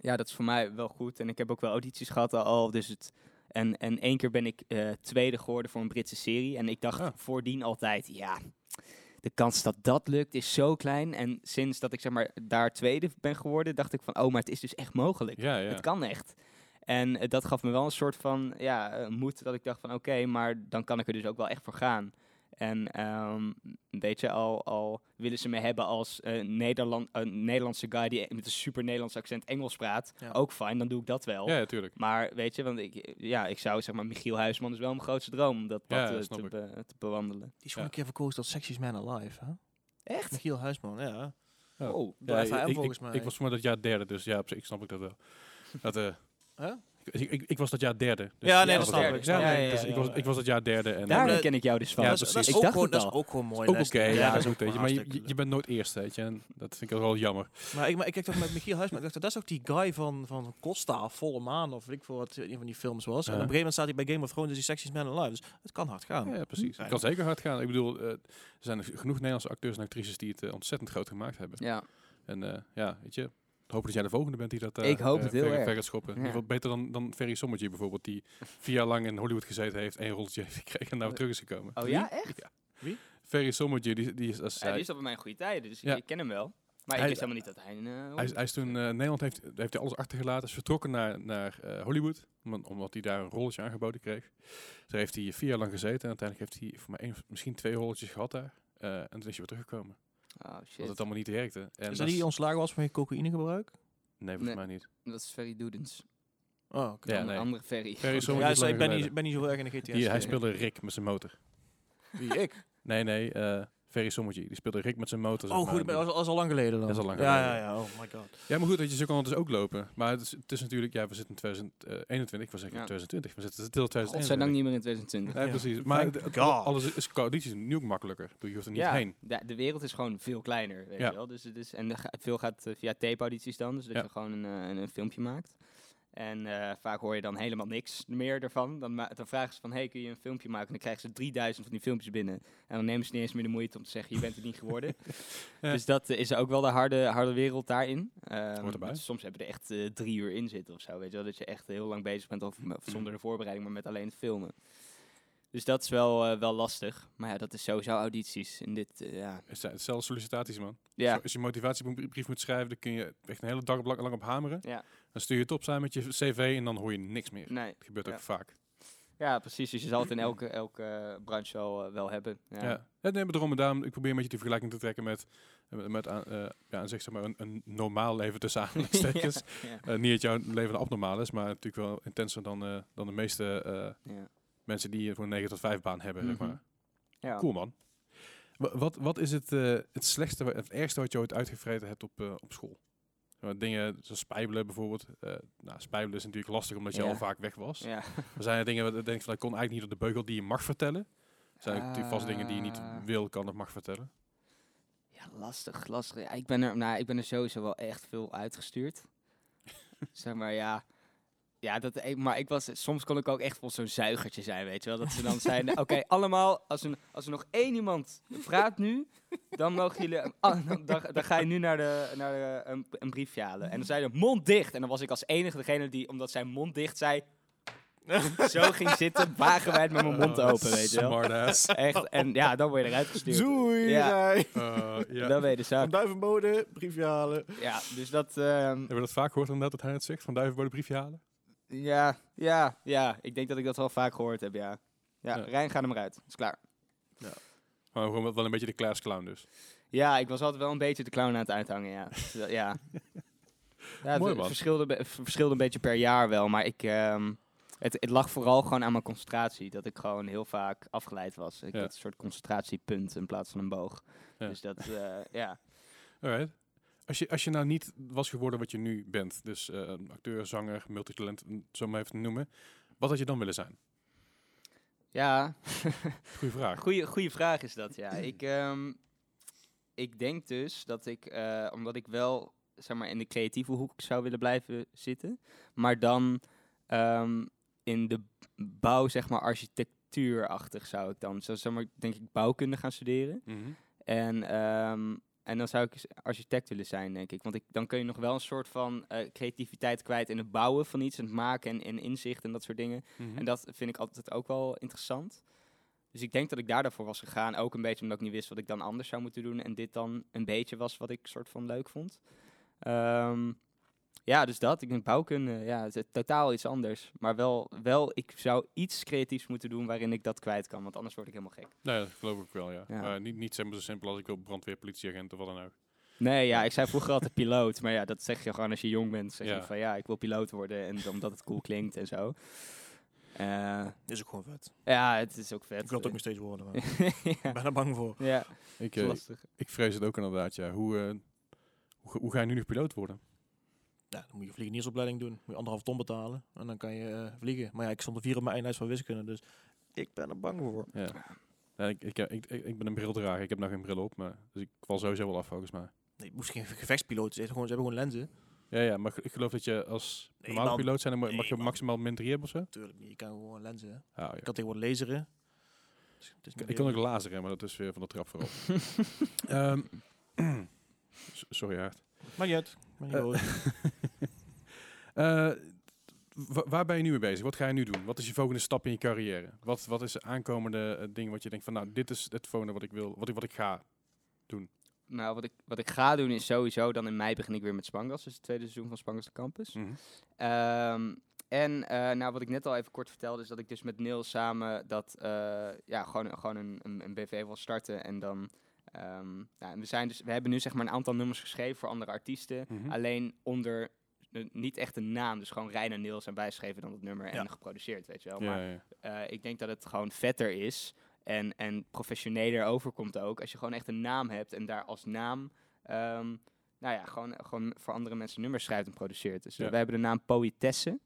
ja, dat is voor mij wel goed. En ik heb ook wel audities gehad al, dus het, En, en één keer ben ik eh, tweede geworden voor een Britse serie. En ik dacht Ah. voordien altijd, ja, de kans dat dat lukt is zo klein. En sinds dat ik zeg maar daar tweede ben geworden, dacht ik van, oh, maar het is dus echt mogelijk. Ja, ja. Het kan echt. En eh, dat gaf me wel een soort van ja, eh, moed dat ik dacht van oké, maar dan kan ik er dus ook wel echt voor gaan. En ehm weet je, al, al willen ze me hebben als eh, Nederland, een Nederlandse guy die met een super Nederlands accent Engels praat, Ja. ook fijn, dan doe ik dat wel. Ja, ja, tuurlijk. Maar weet je, want ik, ja, ik zou zeg maar, Michiel Huisman is wel mijn grootste droom om dat pad dat te, be- te bewandelen. Die is gewoon Ja. een keer verkozen tot Sexiest Man Alive, hè? Echt? Michiel Huisman, ja. Oh. Volgens ik, mij. Ik was voor mij dat jaar derde, dus ja, op zich snap ik dat wel. *laughs* Dat, eh, Huh? ik, ik, ik was dat jaar derde. Dus Ja, nee, dat snap ik, Ja, nee, dus Ja, ik, was, ik was dat jaar derde. En Daar ken ik jou dus van. Ja, dat, is, dat, is precies. ook Ik dacht gewoon, dat is ook gewoon mooi. ook oké, ja, dat is ook, weet je. Maar je, bent nooit eerst, weet je. En dat vind ik ook wel jammer. Maar ik, maar ik kijk toch met Michiel Huisman, ik dacht, dat is ook die guy van, van Costa, Volle Maan, of weet ik veel wat een van die films was. En op een gegeven moment staat hij bij Game of Thrones, dus die Sexiest Man Alive. Dus het kan hard gaan. Ja, precies. Het kan zeker hard gaan. Ik bedoel, eh, er zijn genoeg Nederlandse acteurs en actrices die het eh, ontzettend groot gemaakt hebben. Ja. En eh, ja, weet je, hopen dat jij de volgende bent die dat eh, Ik hoop eh, het heel ver, erg. ver gaat schoppen. In ieder geval beter dan, dan Ferry Sommertje bijvoorbeeld, die vier jaar lang in Hollywood gezeten heeft, één rolletje heeft gekregen en nou terug is gekomen. Oh ja, echt? Ja. Wie? Ferry Sommertje, die, die is als Ja, die is op mijn goede tijden, dus Ja. ik ken hem wel. Maar Hij- ik wist helemaal niet dat hij eh, hij, is- hij is toen, eh, Nederland heeft, heeft hij alles achtergelaten, is vertrokken naar, naar eh, Hollywood, omdat, omdat hij daar een rolletje aangeboden kreeg. Daar heeft hij vier jaar lang gezeten en uiteindelijk heeft hij voor mij één, misschien twee rolletjes gehad daar. Eh, en toen is hij weer teruggekomen, Oh shit, het allemaal niet werkte. En Is dat dat die ontslagen was van je cocaïnegebruik? Nee, volgens Nee. mij niet. dat is Ferry Doedens. Oh, oké. Ja, Een andere Ferry. Ferry Ja, is ik ben niet, ben niet zo erg in de GTS. Die, hij speelde Rick met zijn motor. Wie, ik? Nee, nee, eh Ferry Sommertje. Die speelde Rick met zijn motor. Oh, goed, dat is al lang geleden dan. Dat is al lang ja, geleden. Ja, ja, oh my god. Ja, maar goed, dat je, zo kan het dus ook lopen. Maar het is, het is natuurlijk, ja, we zitten in 2021, ik wil zeggen Ja. 2020, we zitten stil 2021. Godzijdank niet meer in 2020. Nee, Ja. precies. Maar het- alles is, is nu ook makkelijker. Dus je hoeft er niet ja, heen. De, de wereld is gewoon veel kleiner, weet Ja. je wel. Dus, het is, en veel gaat eh, via tape-audities dan, dus dat Ja. je gewoon een, eh, een, een filmpje maakt. En eh, vaak hoor je dan helemaal niks meer ervan. Dan, dan vragen ze van, hey, kun je een filmpje maken? En dan krijgen ze 3000 van die filmpjes binnen. En dan nemen ze niet eens meer de moeite om te zeggen, je bent het niet geworden. *laughs* Ja. Dus dat eh, is ook wel de harde, harde wereld daarin. Want Soms hebben er echt eh, drie uur in zitten of zo, weet je wel. Dat je echt heel lang bezig bent, of, of zonder de voorbereiding, maar met alleen het filmen. Dus dat is wel, eh, wel lastig. Maar ja, dat is sowieso audities. In dit, eh, ja. Het zijn hetzelfde sollicitaties, man. Ja, Als je een motivatiebrief moet schrijven, dan kun je echt een hele dag lang op hameren. ja, Dan stuur je het op samen met je cv en dan hoor je niks meer. nee. Dat gebeurt Ja. ook vaak. Ja, precies. Dus je zal het in elke, elke eh, branche wel, wel hebben. Ja. Ja. Ja. nee, maar daarom en daarom, ik probeer een beetje die vergelijking te trekken met, met, aan- ja, zeg maar een, een normaal leven tussen *laughs* aanhalingstekens. ja, niet dat jouw leven abnormaal is, maar natuurlijk wel intenser dan, dan de meeste ja. Mensen die voor een 9 tot 5 baan hebben. zeg Mhm. maar. Ja. Cool man. Wa- Wat, wat is het, eh, het slechtste, het ergste wat je ooit uitgevreten hebt op, eh, op school? Dingen zoals spijbelen bijvoorbeeld. Eh nou, spijbelen is natuurlijk lastig omdat je Ja. al vaak weg was. Ja. *laughs* Er zijn er dingen waar ik denk van dat kon eigenlijk niet op de beugel die je mag vertellen. Er zijn natuurlijk vast dingen die je niet Ah. wil, kan of mag vertellen. Ja, lastig, lastig. Ja, ik, ben er, nou, ik ben er sowieso wel echt veel uitgestuurd. *laughs* zeg maar, ja. Ja, dat, ik- maar ik was, soms kon ik ook echt wel zo'n zuigertje zijn, weet je wel. Dat ze dan zeiden, *laughs* oké, allemaal, als er, als er nog één iemand praat nu, dan mogen jullie, ah, dan, dan, dan ga je nu naar, de, naar de, een, een briefje halen. En dan zeiden mond dicht. En dan was ik als enige degene die, omdat zijn mond dicht zei, *laughs* zo ging zitten, wagenwijd met mijn mond open, weet je wel. Smartass. Echt, en ja, dan word je eruit gestuurd. Zoei, Ja. jij. Eh, ja. Dan ben je de Van zaak. Duivenbode, briefje halen. Ja, dus dat... ehm, Hebben we dat vaak gehoord inderdaad, dat hij het zegt? Van duivenbode briefje halen? Ja, ja, ja. Ik denk dat ik dat wel vaak gehoord heb, ja. Ja, Ja. Rijn, ga er maar uit. is klaar. Maar gewoon wel- wel een beetje de Klaas clown dus. Ja, ik was altijd wel een beetje de clown aan het uithangen, ja. *laughs* Dus ja. ja het Mooi, man. verschilde, verschilde een beetje per jaar wel, maar ik... ehm, het, het lag vooral gewoon aan mijn concentratie. Dat ik gewoon heel vaak afgeleid was. Ik Ja. had een soort concentratiepunt in plaats van een boog. Ja. Dus dat, eh, ja. Alright. Als je, als je nou niet was geworden wat je nu bent, dus eh, acteur, zanger, multitalent, zo maar even te noemen, wat had je dan willen zijn? Ja, *laughs* Goeie vraag. Goeie, goeie vraag is dat, ja. *clears throat* Ik, ehm, ik denk dus dat ik, eh, omdat ik wel zeg maar, in de creatieve hoek zou willen blijven zitten, maar dan ehm, in de bouw, zeg maar, architectuurachtig zou ik dan, zo, zeg maar, denk ik, bouwkunde gaan studeren. Mhm. En ehm, en dan zou ik architect willen zijn, denk ik. Want ik, dan kun je nog wel een soort van eh, creativiteit kwijt in het bouwen van iets, en het maken en, en inzicht en dat soort dingen. Mhm. En dat vind ik altijd ook wel interessant. Dus ik denk dat ik daar daarvoor was gegaan. Ook een beetje omdat ik niet wist wat ik dan anders zou moeten doen. En dit dan een beetje was wat ik soort van leuk vond. Ehm, ja, dus dat. Ik denk bouwkunde, ja, het is totaal iets anders. Maar wel, wel, ik zou iets creatiefs moeten doen waarin ik dat kwijt kan. Want anders word ik helemaal gek. Nee, dat geloof ik wel, ja. Ja. Niet, niet zo simpel als ik wil brandweer, politieagent of wat dan ook. Nee, ja, ik zei vroeger altijd piloot. Maar ja, dat zeg je gewoon als je jong bent. Zeg Ja. je van ja, ik wil piloot worden. En omdat het cool klinkt en zo. Eh, Is ook gewoon vet. ja, het is ook vet. Ik wil het ook nog steeds worden. maar ja. *laughs* Ik ben er bang voor. ja, Ik, eh, lastig. ik vrees het ook inderdaad, ja. Hoe, eh, hoe, hoe ga je nu nog piloot worden? Ja, dan moet je vliegeniersopleiding doen. Moet je anderhalf ton betalen. En dan kan je eh, vliegen. Maar ja, ik stond er vier op mijn eindlijst van wiskunde. Dus ik ben er bang voor. Ja. Ja, ik, ik, ik, ik, ik ben een brildrager. Ik heb nog geen bril op, maar, dus ik val sowieso wel af volgens mij. Nee, moest geen gevectspiloot zijn. Ze hebben gewoon, ze hebben gewoon lenzen. Ja, ja, maar ik geloof dat je als Nee, normale man. piloot zijn, dan Nee, mag je man. maximaal min 3 hebben of zo? Natuurlijk niet. Je kan gewoon lenzen. hè. Ah, ja. Ik kan tegenwoordig laseren. Dus het is Ik, kan ook laseren, maar dat is weer van de trap voorop. *laughs* Ehm, sorry, hard. Maar niet uit. Maar niet *laughs* Eh, wa- waar ben je nu mee bezig? Wat ga je nu doen? Wat is je volgende stap in je carrière? Wat, wat is de aankomende eh, ding wat je denkt van, nou, dit is het volgende wat ik wil, wat ik, wat ik ga doen? Nou, wat ik, wat ik ga doen is sowieso, dan in mei begin ik weer met Spangas, dus het tweede seizoen van Spangas de Campus. Mhm. Ehm, en eh, nou, wat ik net al even kort vertelde, is dat ik dus met Niels samen dat, ja, gewoon, gewoon een, een, een BV wil starten. En dan, ehm, nou, en we, zijn dus, we hebben nu zeg maar een aantal nummers geschreven voor andere artiesten. Mhm. Alleen onder niet echt een naam, dus gewoon Rijn en Niels en bijschreven dan het nummer en Ja. geproduceerd, weet je wel. Maar ja. eh, ik denk dat het gewoon vetter is en, en professioneler overkomt ook. Als je gewoon echt een naam hebt en daar als naam, ehm, nou ja, gewoon, gewoon voor andere mensen nummers schrijft en produceert. Dus we hebben de naam Poëtesse.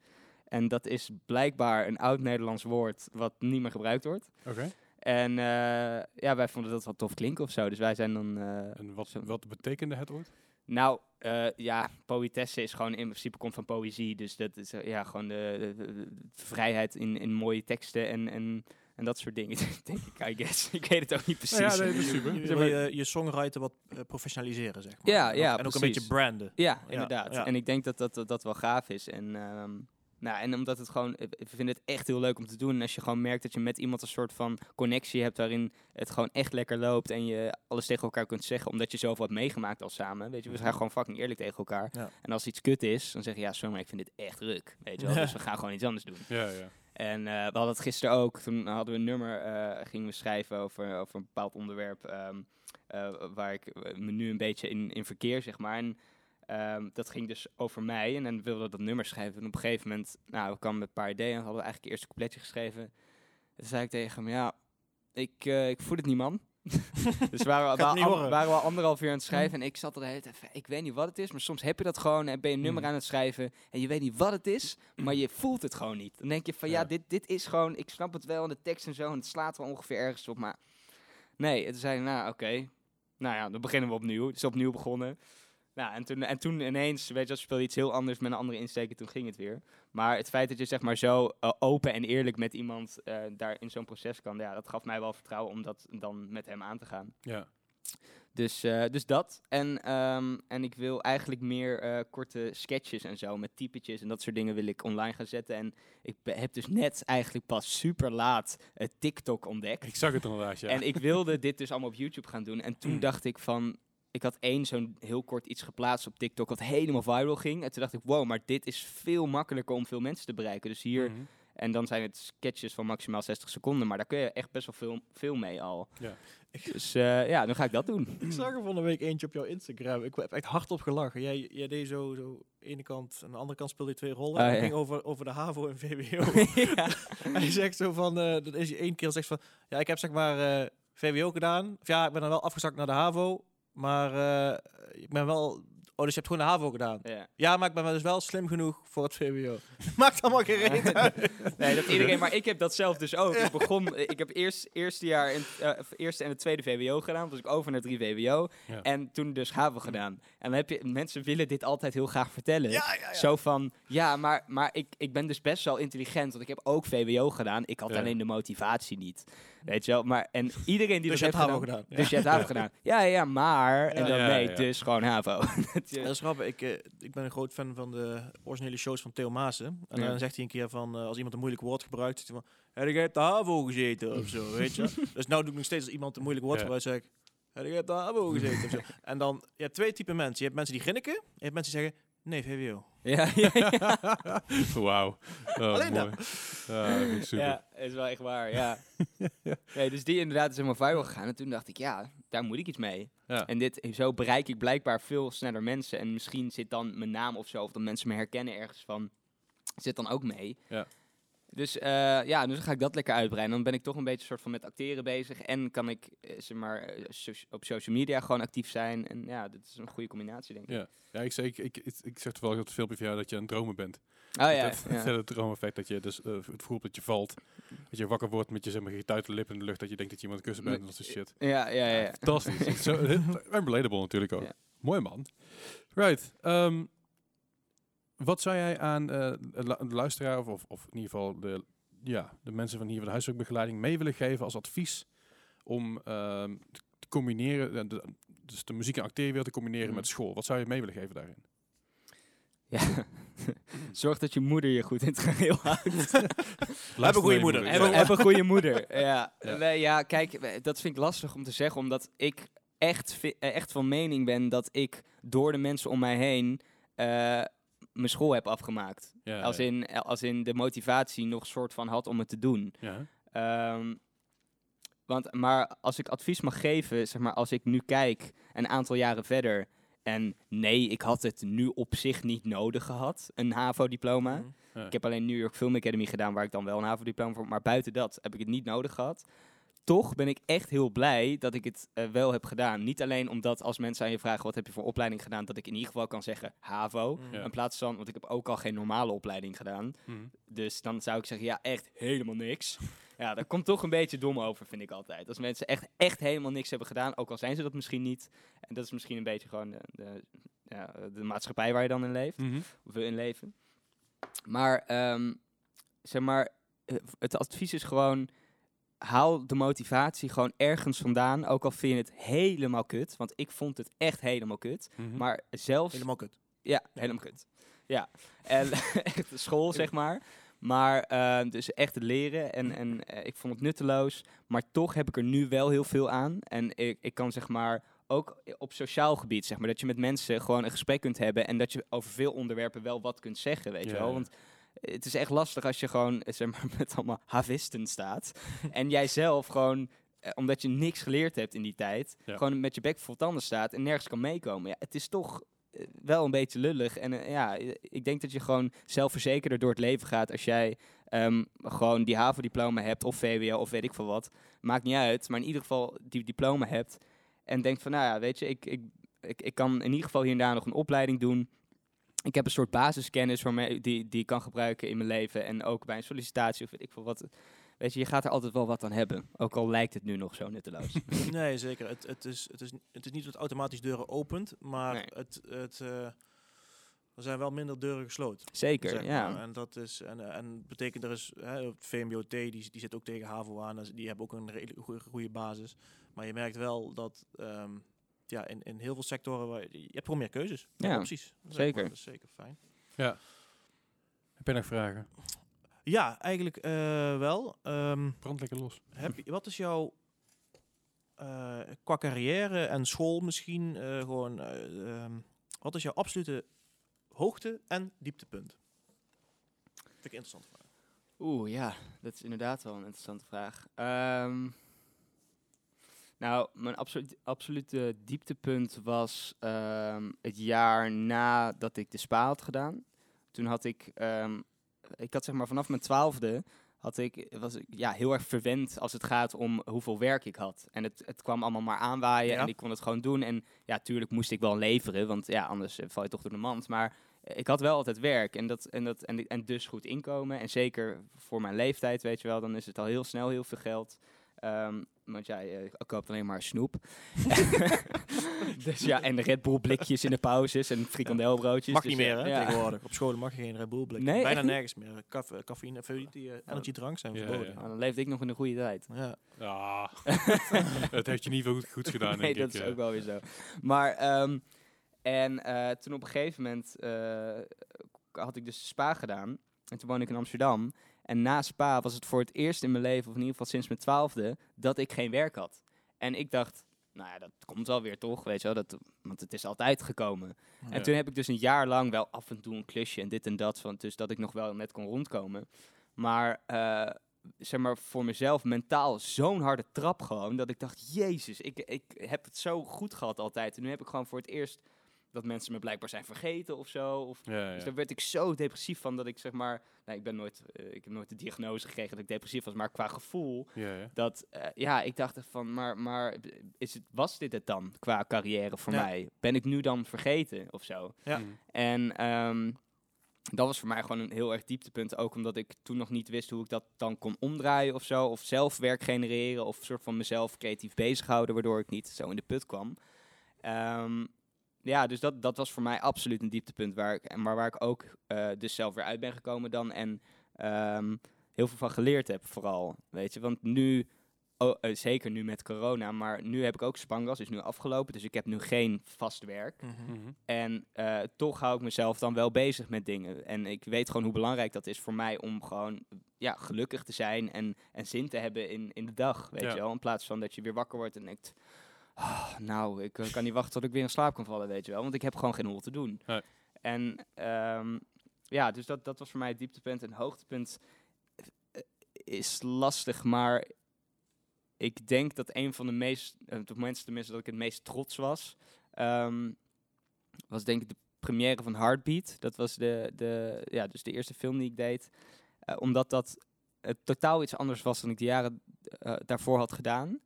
En dat is blijkbaar een oud-Nederlands woord wat niet meer gebruikt wordt. Oké. En eh, ja, wij vonden dat wel tof klinken of zo. Dus wij zijn dan... eh, En wat, wat betekende het ooit? Nou, eh, ja, poëtesse is gewoon in principe komt van poëzie. Dus dat is eh, ja, gewoon de, de- vrijheid in, in mooie teksten en, en, en dat soort dingen. *laughs* Denk ik, I guess. Ik weet het ook niet precies. Nou ja, nee, dat is super. Je je, je songwriter wat eh, professionaliseren, zeg maar. Ja, En ook- ja, En ook een precies. beetje branden. Ja, inderdaad. ja. En ik denk dat dat, dat, dat wel gaaf is. En, ehm, nou, en omdat het gewoon, ik vind het echt heel leuk om te doen. En als je gewoon merkt dat je met iemand een soort van connectie hebt waarin het gewoon echt lekker loopt en je alles tegen elkaar kunt zeggen, omdat je zoveel hebt meegemaakt al samen. Weet je, we zijn gewoon fucking eerlijk tegen elkaar. Ja. En als iets kut is, dan zeg je ja, sorry, maar ik vind dit echt ruk. Weet je wel, dus we gaan gewoon iets anders doen. Ja, ja. En eh, we hadden het gisteren ook. Toen hadden we een nummer, eh, gingen we schrijven over, over een bepaald onderwerp. ehm, eh, waar ik eh, me nu een beetje in, in verkeer, zeg maar. En ehm, dat ging dus over mij. En dan wilden we dat nummer schrijven. En op een gegeven moment, nou, we kwamen met een paar ideeën. En hadden we eigenlijk het eerste coupletje geschreven. En toen zei ik tegen hem, ja, ik, eh, ik voel het niet, man. *laughs* dus waren we, horen. waren we al anderhalf uur aan het schrijven. En ik zat er de hele tijd van, ik weet niet wat het is. Maar soms heb je dat gewoon en ben je een nummer Hmm. aan het schrijven. En je weet niet wat het is, maar je voelt het gewoon niet. Dan denk je van, ja, Ja. dit, dit is gewoon, ik snap het wel in de tekst en zo. En het slaat wel ongeveer ergens op. Maar nee, en toen zei ik, nou, oké. Nou ja, dan beginnen we opnieuw. Het is opnieuw begonnen. Nou, en toen, en toen ineens, weet je, dat speelde iets heel anders met een andere insteek en toen ging het weer. Maar het feit dat je zeg maar zo eh, open en eerlijk met iemand eh, daar in zo'n proces kan, ja, dat gaf mij wel vertrouwen om dat dan met hem aan te gaan. ja. Dus, eh, dus dat. En, ehm, en ik wil eigenlijk meer korte sketches en zo met typetjes en dat soort dingen wil ik online gaan zetten. En ik heb dus net eigenlijk pas super laat TikTok ontdekt. Ik zag het inderdaad, ja. En ik wilde dit dus allemaal op YouTube gaan doen. En toen Mm. dacht ik van... Ik had één zo'n heel kort iets geplaatst op TikTok wat helemaal viral ging. En toen dacht ik, wow, maar dit is veel makkelijker om veel mensen te bereiken. Dus hier, Mhm. en dan zijn het sketches van maximaal 60 seconden. Maar daar kun je echt best wel veel, veel mee al. Ja. *laughs* Dus eh, ja, dan ga ik dat doen. Ik zag er van de week eentje op jouw Instagram. Ik heb echt hardop gelachen. Jij, jij deed zo, zo ene kant, aan de andere kant speelde je twee rollen. En het ja. ging over, over de HAVO en VWO. *laughs* *laughs* ja. Hij zegt zo van, eh dat is hij één keer zegt van, ja, ik heb zeg maar eh, VWO gedaan. Of ja, ik ben dan wel afgezakt naar de HAVO. Maar eh, ik ben wel Oh, dus je hebt gewoon de HAVO gedaan? Ja. Ja, maar ik ben dus wel slim genoeg voor het VWO. *laughs* Maakt allemaal geen *laughs* uit. Nee, dat iedereen, maar ik heb dat zelf dus ook. Ik *laughs* begon, ik heb eerst eerste jaar, in, eh, eerste en het tweede VWO gedaan. Toen was ik over naar drie VWO. Ja. En toen dus HAVO gedaan. En dan heb je, mensen willen dit altijd heel graag vertellen. Ja, ja, ja. Zo van, ja, maar, maar ik, ik ben dus best wel intelligent, want ik heb ook VWO gedaan. Ik had Ja. alleen de motivatie niet. Weet je wel? Maar, en *laughs* iedereen die Dus dat je hebt heeft HAVO gedaan. gedaan. Dus je hebt HAVO gedaan. Ja, ja, maar. En dan nee, dus gewoon HAVO. *laughs* Dat Dat is grappig. Ik, eh, ik ben een groot fan van de originele shows van Theo Maassen. En dan zegt hij een keer van, eh, als iemand een moeilijk woord gebruikt, zegt hij van, heb op de HAVO gezeten of zo, weet je? *laughs* dus nou doe ik nog steeds als iemand een moeilijk woord gebruikt, zeg ik, heb op de HAVO gezeten of zo? En dan, je hebt twee typen mensen. Je hebt mensen die grinniken, en je hebt mensen die zeggen, nee, VWO. ja, ja, ja. *laughs* Wauw. Oh, Alleen mooi. Ja, super. Ja, is wel echt waar, ja. *laughs* nee, dus die inderdaad is helemaal viral gegaan. En toen dacht ik, ja, daar moet ik iets mee. Ja. En dit, zo bereik ik blijkbaar veel sneller mensen. En misschien zit dan mijn naam of zo, of dat mensen me herkennen ergens van, zit dan ook mee. Ja. Dus eh, ja, dus dan ga ik dat lekker uitbreiden. Dan ben ik toch een beetje soort van met acteren bezig. En kan ik eh, zeg maar, eh, so- op social media gewoon actief zijn. En ja, dat is een goede combinatie, denk ik. Ja. Ja, ik, zeg, ik, ik, ik, ik zeg toevallig op het filmpje van jou dat je het dromen bent. Oh ja, Dat, ja. *laughs* dat het droomeffect dat je dus uh, het gevoel dat je valt. Dat je wakker wordt met je zeg maar, getuite lip in de lucht. Dat je denkt dat je iemand kussen bent en dat soort shit. Ja, ja, ja. Fantastisch. Zo, *laughs* relatable natuurlijk ook. Ja. Mooi man. Right. ehm, wat zou jij aan eh, de lu- de luisteraar of, of, of in ieder geval de, ja, de mensen van hier van de huiswerkbegeleiding mee willen geven als advies om ehm, te combineren, eh, de, dus de muziek en acteerwereld te combineren Mhm. met school? Wat zou je mee willen geven daarin? Ja. *laughs* Zorg dat je moeder je goed in het geheel *laughs* houdt. Heb een goede moeder. Heb, heb een goede moeder. *laughs* Ja. Ja. Kijk, dat vind ik lastig om te zeggen, omdat ik echt, eh, echt van mening ben dat ik door de mensen om mij heen eh, mijn school heb afgemaakt. Ja, Als, in, als in de motivatie nog soort van had om het te doen. Ja. Ehm, want, maar als ik advies mag geven, zeg maar, als ik nu kijk, een aantal jaren verder. En nee, ik had het nu op zich niet nodig gehad, een HAVO-diploma. Mhm. Ja. Ik heb alleen New York Film Academy gedaan, waar ik dan wel een HAVO-diploma voor. Maar buiten dat heb ik het niet nodig gehad. Toch ben ik echt heel blij dat ik het eh, wel heb gedaan. Niet alleen omdat als mensen aan je vragen wat heb je voor opleiding gedaan, dat ik in ieder geval kan zeggen HAVO. Ja. In plaats van, want ik heb ook al geen normale opleiding gedaan. Mhm. Dus dan zou ik zeggen, ja, echt helemaal niks. *laughs* Ja, dat komt toch een beetje dom over, vind ik altijd. Als mensen echt, echt helemaal niks hebben gedaan, ook al zijn ze dat misschien niet. En dat is misschien een beetje gewoon de, de, ja, de maatschappij waar je dan in leeft Mhm. of wil inleven. Maar, ehm, zeg maar, eh, het advies is gewoon, haal de motivatie gewoon ergens vandaan, ook al vind je het helemaal kut. Want ik vond het echt helemaal kut. Mhm. Maar zelfs... Helemaal kut. Ja, helemaal kut. Ja, en *laughs* echt de school, zeg maar. Maar eh, dus echt het leren en, en eh, ik vond het nutteloos. Maar toch heb ik er nu wel heel veel aan. En ik, ik kan zeg maar ook op sociaal gebied, zeg maar, dat je met mensen gewoon een gesprek kunt hebben. En dat je over veel onderwerpen wel wat kunt zeggen, weet je wel. Want het is echt lastig als je gewoon, eh, zeg maar, *laughs* met allemaal havisten staat. en jij zelf gewoon, eh, omdat je niks geleerd hebt in die tijd, Ja. gewoon met je bek vol tanden staat en nergens kan meekomen. Ja, het is toch eh, wel een beetje lullig. En ja, ik denk dat je gewoon zelfverzekerder door het leven gaat als jij ehm, gewoon die HAVO-diploma hebt of VWO of weet ik veel wat. Maakt niet uit, maar in ieder geval die diploma hebt. En denkt van, nou ja, weet je, ik, ik, ik, ik kan in ieder geval hier en daar nog een opleiding doen. Ik heb een soort basiskennis waarmee, die, die ik kan gebruiken in mijn leven. En ook bij een sollicitatie of weet ik veel wat. Weet je, je gaat er altijd wel wat aan hebben. Ook al lijkt het nu nog zo nutteloos. *laughs* Nee, zeker. Het, het, is, het, is, het is niet dat het automatisch deuren opent, maar Nee. het, het, eh, er zijn wel minder deuren gesloten. Zeker, zeg ja. En dat is en, eh, en betekent er is hè, het VMBOT die, die zit ook tegen HAVO aan, dus die hebben ook een redelijk goede, goede basis. Maar je merkt wel dat ehm, ja, in, in heel veel sectoren waar je, je hebt gewoon meer keuzes, Ja, opties. Dat is zeker. Dat is zeker fijn. Heb je nog vragen? Ja, eigenlijk eh, wel. Ehm, Brand lekker los. heb, je- wat is jouw eh, qua carrière en school misschien eh, gewoon eh, ehm, wat is jouw absolute hoogte en dieptepunt? Vind ik een interessante vraag. Oeh, ja, dat is inderdaad wel een interessante vraag. Ehm, nou, mijn absolu- absolute dieptepunt was ehm, het jaar nadat ik de SPA had gedaan. Toen had ik, ehm, ik had zeg maar vanaf mijn twaalfde had ik, was ik ja, heel erg verwend als het gaat om hoeveel werk ik had. En het, het kwam allemaal maar aanwaaien Ja. en ik kon het gewoon doen. En ja, tuurlijk moest ik wel leveren, want ja, anders eh, val je toch door de mand. Maar eh, ik had wel altijd werk en, dat, en, dat, en, en dus goed inkomen. En zeker voor mijn leeftijd, weet je wel, dan is het al heel snel heel veel geld. Ehm, want ja, je koopt alleen maar snoep. *laughs* dus ja, en de Red Bull blikjes in de pauzes en frikandelbroodjes. Mag Dus, niet meer, eh, hè, ja. tegenwoordig. Op scholen mag je geen Red Bull blik. Nee, Bijna *laughs* nergens meer. Caffe, cafeïne, die eh, energy drank zijn Ja, verboden. Nou, dan leefde ik nog in de goede tijd. Ja. Ja, *laughs* het heeft je niet veel goed, goed gedaan, nee, denk dat ik. is eh. ook wel weer zo. Maar, ehm, en eh, toen op een gegeven moment eh, had ik dus spa gedaan. En toen woonde ik in Amsterdam. En na spa was het voor het eerst in mijn leven, of in ieder geval sinds mijn twaalfde, dat ik geen werk had. En ik dacht, nou ja, dat komt wel weer toch, weet je wel, dat, want het is altijd gekomen. En toen heb ik dus een jaar lang wel af en toe een klusje en dit en dat, van, dus dat ik nog wel net kon rondkomen. Maar, eh, zeg maar, voor mezelf mentaal zo'n harde trap gewoon, dat ik dacht, jezus, ik, ik heb het zo goed gehad altijd. En nu heb ik gewoon voor het eerst dat mensen me blijkbaar zijn vergeten of zo. Of, Ja, Dus daar werd ik zo depressief van dat ik zeg maar, nou, ik ben nooit, eh, ik heb nooit de diagnose gekregen dat ik depressief was, maar qua gevoel Ja, ja. dat, eh, ja, ik dacht van, maar, maar is het, was dit het dan qua carrière voor Ja. mij? Ben ik nu dan vergeten of zo? Ja. Mm. En ehm, dat was voor mij gewoon een heel erg dieptepunt. Ook omdat ik toen nog niet wist hoe ik dat dan kon omdraaien of zo. Of zelf werk genereren. Of soort van mezelf creatief bezighouden. Waardoor ik niet zo in de put kwam. Ehm, ja, dus dat, dat was voor mij absoluut een dieptepunt. Waar ik, en maar waar ik ook eh, dus zelf weer uit ben gekomen dan. En ehm, heel veel van geleerd heb vooral. Weet je, want nu... Oh, eh, zeker nu met corona, maar nu heb ik ook Spangas, is nu afgelopen, dus ik heb nu geen vast werk. Mhm. Mhm. En eh, toch hou ik mezelf dan wel bezig met dingen. En ik weet gewoon hoe belangrijk dat is voor mij om gewoon ja, gelukkig te zijn en, en zin te hebben in, in de dag. Weet Ja. je wel? In plaats van dat je weer wakker wordt en denkt. "Ah, nou, ik eh, kan niet wachten tot ik weer in slaap kan vallen, weet je wel. Want ik heb gewoon geen hol te doen. Nee. En ehm, ja, dus dat, dat was voor mij het dieptepunt. En hoogtepunt eh, is lastig, maar ik denk dat een van de meest, eh, op momenten tenminste dat ik het meest trots was, ehm, was denk ik de première van Heartbeat. Dat was de, de, ja, dus de eerste film die ik deed. Omdat dat eh, totaal iets anders was dan ik de jaren daarvoor had gedaan.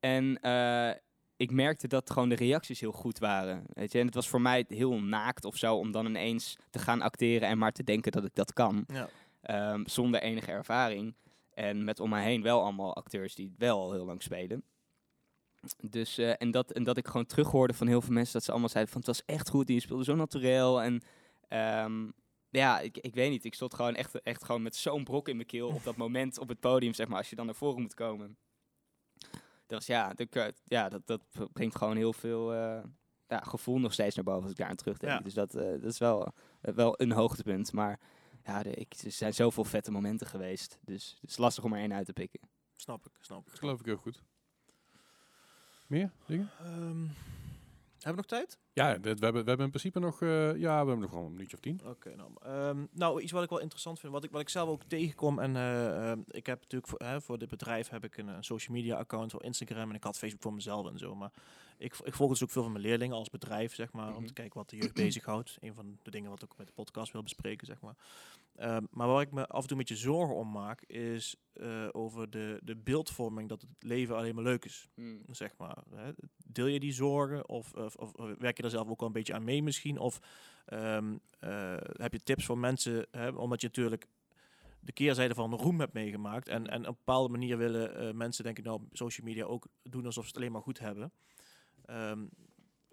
En ik merkte dat gewoon de reacties heel goed waren. Weet je? En het was voor mij heel naakt of zo om dan ineens te gaan acteren en maar te denken dat ik dat kan. Ja. Ehm, zonder enige ervaring. En met om mij heen wel allemaal acteurs die wel al heel lang spelen. Dus, eh, en, dat, en dat ik gewoon terughoorde van heel veel mensen dat ze allemaal zeiden van het was echt goed en je speelde zo naturel. En ehm, ja, ik, ik weet niet, ik stond gewoon echt, echt gewoon met zo'n brok in mijn keel op dat moment op het podium, zeg maar, als je dan naar voren moet komen. Was ja, de, ja dat, dat brengt gewoon heel veel eh, ja, gevoel nog steeds naar boven als ik daar aan terugdenk. Ja. Dus dat, eh, dat is wel, eh, wel een hoogtepunt. Maar ja, de, ik, er zijn zoveel vette momenten geweest. Dus het is lastig om er één uit te pikken. Snap ik, snap ik. Dat geloof ik heel goed. Meer dingen? Ehm, hebben we nog tijd? Ja, dit- we, hebben, we hebben in principe nog, eh, ja, we hebben nog wel een minuutje of tien. Oké, nou, ehm, nou, iets wat ik wel interessant vind, wat ik, wat ik zelf ook tegenkom. En eh, ehm, ik heb natuurlijk voor, hè, voor dit bedrijf heb ik een, social media account voor Instagram en ik had Facebook voor mezelf en zo. Maar ik, ik volg dus ook veel van mijn leerlingen als bedrijf, zeg maar, om Mhm. te kijken wat de jeugd *clears throat* bezighoudt. Een van de dingen wat ik ook met de podcast wil bespreken, zeg maar. Ehm, maar waar ik me af en toe een beetje zorgen om maak, is eh, over de, de beeldvorming dat het leven alleen maar leuk is zeg maar. Hè? Deel je die zorgen of, of, of werk je er zelf ook wel een beetje aan mee misschien? Of ehm, eh, heb je tips voor mensen, hè? omdat je natuurlijk de keerzijde van roem hebt meegemaakt en, en op een bepaalde manier willen eh, mensen denk ik nou op social media ook doen alsof ze het alleen maar goed hebben. Ehm,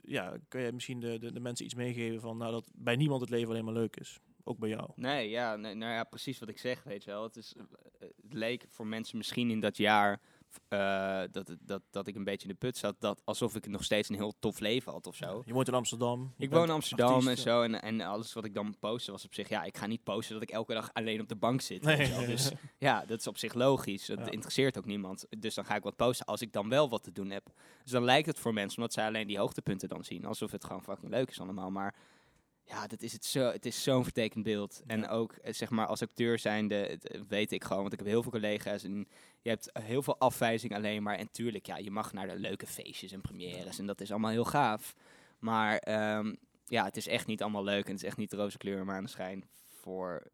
ja, kun je misschien de, de, de mensen iets meegeven van nou, dat bij niemand het leven alleen maar leuk is? Ook bij jou. Nee, ja, nee, nou ja, precies wat ik zeg, weet je wel. Het, is, het leek voor mensen misschien in dat jaar eh, dat, dat, dat ik een beetje in de put zat, dat alsof ik nog steeds een heel tof leven had of zo. Je woont in Amsterdam. Ik woon in Amsterdam artiest, en zo. En, en alles wat ik dan postte was op zich... Ja, ik ga niet posten dat ik elke dag alleen op de bank zit. Nee. Dus ja, dat is op zich logisch. Dat Ja. interesseert ook niemand. Dus dan ga ik wat posten als ik dan wel wat te doen heb. Dus dan lijkt het voor mensen, omdat zij alleen die hoogtepunten dan zien. Alsof het gewoon fucking leuk is allemaal. Maar ja, dat is het, zo, het is zo'n vertekend beeld. En ook, eh, zeg maar, als acteur zijnde, het, eh, weet ik gewoon. Want ik heb heel veel collega's en je hebt eh, heel veel afwijzing alleen maar. En tuurlijk, ja, je mag naar de leuke feestjes en premières. En dat is allemaal heel gaaf. Maar ehm, ja, het is echt niet allemaal leuk. En het is echt niet de roze kleur en maneschijn voor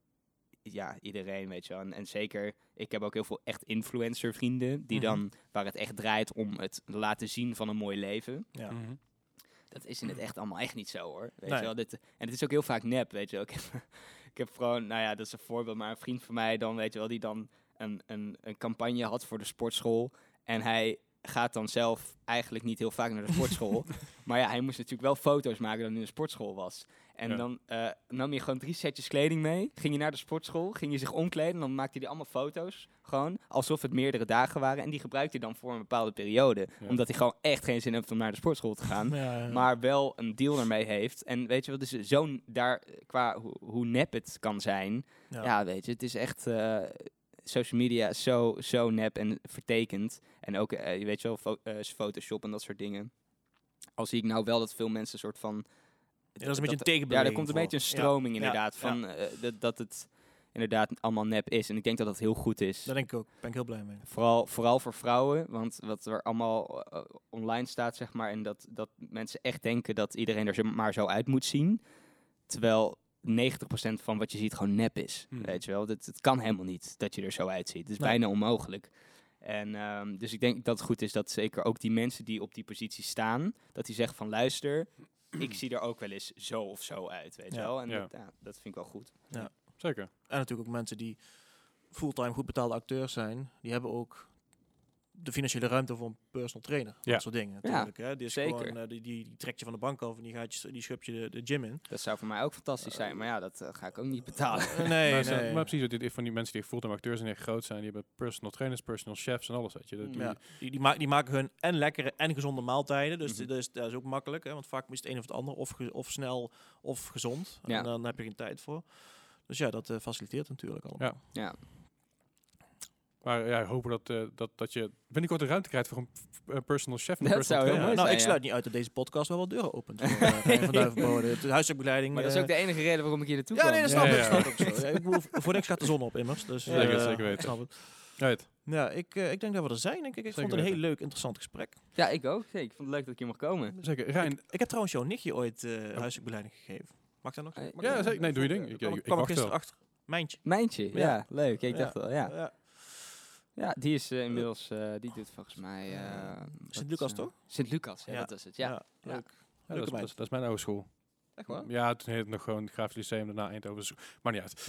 ja, iedereen, weet je wel. En, en zeker, ik heb ook heel veel echt influencer vrienden, die Mhm. dan, waar het echt draait om het laten zien van een mooi leven. Ja. Mhm. Dat is in het echt allemaal echt niet zo hoor. Weet Nee. je wel? Dit, en het is ook heel vaak nep, weet je wel. *laughs* Ik heb, ik heb gewoon, nou ja, dat is een voorbeeld, maar een vriend van mij dan, weet je wel, die dan een, een, een campagne had voor de sportschool. En hij gaat dan zelf eigenlijk niet heel vaak naar de sportschool. *laughs* maar ja, hij moest natuurlijk wel foto's maken dat hij in de sportschool was. En Ja. dan eh, nam je gewoon drie setjes kleding mee. Ging je naar de sportschool, ging je zich omkleden. En dan maakte hij allemaal foto's. Gewoon alsof het meerdere dagen waren. En die gebruikte hij dan voor een bepaalde periode. Ja. Omdat hij gewoon echt geen zin heeft om naar de sportschool te gaan *laughs* Ja, maar wel een deal ermee heeft. En weet je wel, dus zo'n daar qua hoe, hoe nep het kan zijn. Ja. Ja, weet je, het is echt eh, social media is zo, zo nep en vertekend. En ook, eh, je weet wel, fo- eh, Photoshop en dat soort dingen. Al zie ik nou wel dat veel mensen een soort van. Ja, dat is een beetje een Ja, tegenbeweging. er komt een voor. beetje een stroming ja, inderdaad van eh, dat, dat het inderdaad allemaal nep is. En ik denk dat dat heel goed is. Dat denk ik ook. Ben ik heel blij mee. Vooral, vooral voor vrouwen, want wat er allemaal online staat, zeg maar, en dat, dat mensen echt denken dat iedereen er maar zo uit moet zien. Terwijl 90% van wat je ziet gewoon nep is. Hmm. Weet je wel, het, het kan helemaal niet dat je er zo uitziet. Het is Nee. bijna onmogelijk. En ehm, dus ik denk dat het goed is dat zeker ook die mensen die op die positie staan, dat die zeggen van luister, ik zie er ook wel eens zo of zo uit, weet je Ja. wel. En Ja. Dat, ja, dat vind ik wel goed. Zeker. En natuurlijk ook mensen die fulltime goed betaalde acteurs zijn. Die hebben ook de financiële ruimte voor een personal trainer. Ja. Dat soort dingen natuurlijk. hè. Die, is zeker. Gewoon, eh, die, die, die trekt je van de bank af en die, gaat je, die schupt je de, de gym in. Dat zou voor mij ook fantastisch zijn, maar ja, dat eh, ga ik ook niet betalen. Eh, *laughs* nee, maar, zo- nee. maar precies, dit- van die mensen die fulltime acteurs zijn, die echt groot zijn, die hebben personal trainers, personal chefs en alles, weet je. Dat je- Ja, die, die, ma die maken hun en lekkere en gezonde maaltijden. Dus Mhm. dat, is, dat is ook makkelijk. Hè, want vaak is het een of het ander. Of, ge- of snel of gezond. Ja. En dan heb je geen tijd voor. Dus ja, dat eh, faciliteert natuurlijk allemaal. Ja. Ja, Maar ja, hopen dat, eh, dat, dat je binnenkort de ruimte krijgt voor een personal chef en een Dat personal zou heel trainer. mooi nou, zijn, ik ja. sluit niet uit dat deze podcast wel wat deuren opent. Voor, *laughs* uh, van. De huiswerkbegeleiding. maar dat is eh, ook de enige reden waarom ik hier naartoe Ja, kwam. nee, dat Ja, snap ik. ja, dat ja. snap ik ook zo. Ja, ik bedoel, voor niks gaat de zon op immers. Dus, Zeker, zeker weten. ik snap het. Right. Ja, ik, eh, ik denk dat we er zijn. Denk ik. Ik vond het een heel leuk, interessant gesprek. Ja, ik ook. Zeker. Ik vond het leuk dat ik hier mocht komen. Zeker. Rijn, Ik heb trouwens jouw nichtje ooit eh huiswerkbegeleiding gegeven. Mag dat nog? Mag ja, zeker. Nee, doe je ding. Ik- kwam ik- gisteren achter. Mijntje. Mijntje, ja, leuk. Ik dacht wel, ja. Ja. Die is eh, inmiddels, eh, die doet volgens mij... eh, Sint-Lucas, toch? Sint-Lucas, ja, Ja. dat is het, ja. leuk. dat, is, dat, is, mijn oude school. Echt waar? Ja, toen heette het nog gewoon het Grafisch Lyceum, daarna Eindhoven. Maar niet uit.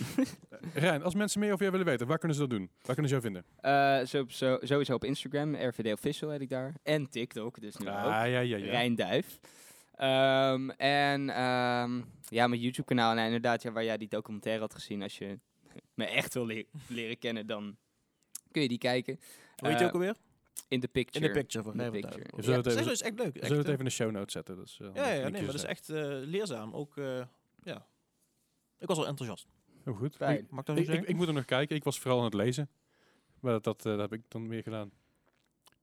Rijn, als mensen meer over jou willen weten, waar kunnen ze dat doen? Waar kunnen ze jou vinden? Eh, zo, zo, sowieso op Instagram, RVD Official heet ik daar. En TikTok, dus nu ook. Ah, ja, ja, ja. Rijn Duif. Ehm, en ehm, ja, mijn YouTube kanaal. En inderdaad, ja, waar jij die documentaire had gezien. Als je me echt wil le- leren kennen, dan kun je die kijken. Hoe heet je Eh, ook alweer? In the picture. In de picture. Van In the picture. van We zullen Ja, het even- dat is echt leuk. We Echt, zullen het eh, even in de show notes zetten. Dus, eh, Ja, nee, maar dat is echt eh, leerzaam. Ook, eh, ja. Ik was wel enthousiast. Heel goed. Fijn. Ik, Mag ik dat ik, ik, moet er nog kijken. Ik was vooral aan het lezen. Maar dat, dat, eh, dat heb ik dan meer gedaan.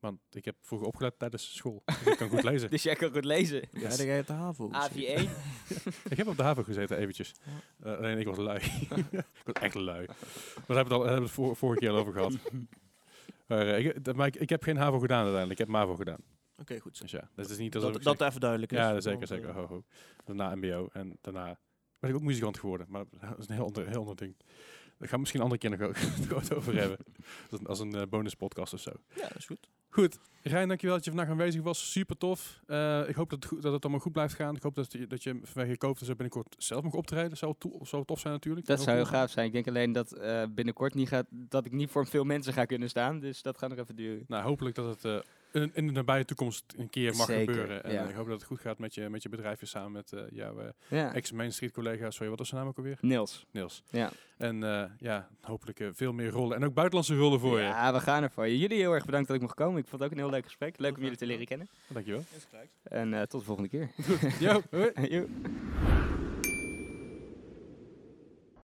Want ik heb vroeger opgeleid tijdens school. Dus ik kan goed lezen. *laughs* Dus jij kan goed lezen. Ja, dan ga je op de HAVO. AV1. *laughs* Ik heb op de haven gezeten eventjes. Eh, alleen ik was lui. *laughs* ik was echt lui. Maar daar hebben we het al hebben het vor- vorige keer al over gehad. Maar, eh, ik, maar ik, ik heb geen HAVO gedaan uiteindelijk. Ik heb MAVO gedaan. Oké, goed zo. Dus ja, dat is niet alsof Dat, ik dat zeg- even duidelijk is. Ja, zeker, zeker. eh, Ho, ho. Daarna MBO en daarna ben ik ook muzikant geworden. Maar dat is een heel ander, heel ander ding. Daar gaan we misschien een andere keer nog over hebben. Als een, als een bonus podcast of zo. Ja, dat is goed. Goed. Rijn, dankjewel dat je vandaag aanwezig was. Super tof. Eh, ik hoop dat het, goed, dat het allemaal goed blijft gaan. Ik hoop dat je, dat je vanwege je koopt zo binnenkort zelf mag optreden. Zou, to- zou tof zijn natuurlijk. Dat zou heel gaaf zijn. Ik denk alleen dat eh, binnenkort niet gaat, dat ik niet voor veel mensen ga kunnen staan. Dus dat gaat nog even duren. Nou, hopelijk dat het eh, in, in de nabije toekomst een keer mag Zeker, gebeuren. En ja. ik hoop dat het goed gaat met je, met je bedrijfje samen met eh, jouw Ja. ex-Main Street collega. Sorry, wat was zijn naam ook alweer? Niels. Niels. Ja. En eh, ja, hopelijk eh, veel meer rollen. En ook buitenlandse rollen voor je. Ja, we gaan ervoor. Jullie heel erg bedankt dat ik mocht komen. Ik vond het ook een heel leuk gesprek. Leuk om jullie te leren kennen. Dankjewel. En eh, tot de volgende keer. *laughs* *laughs*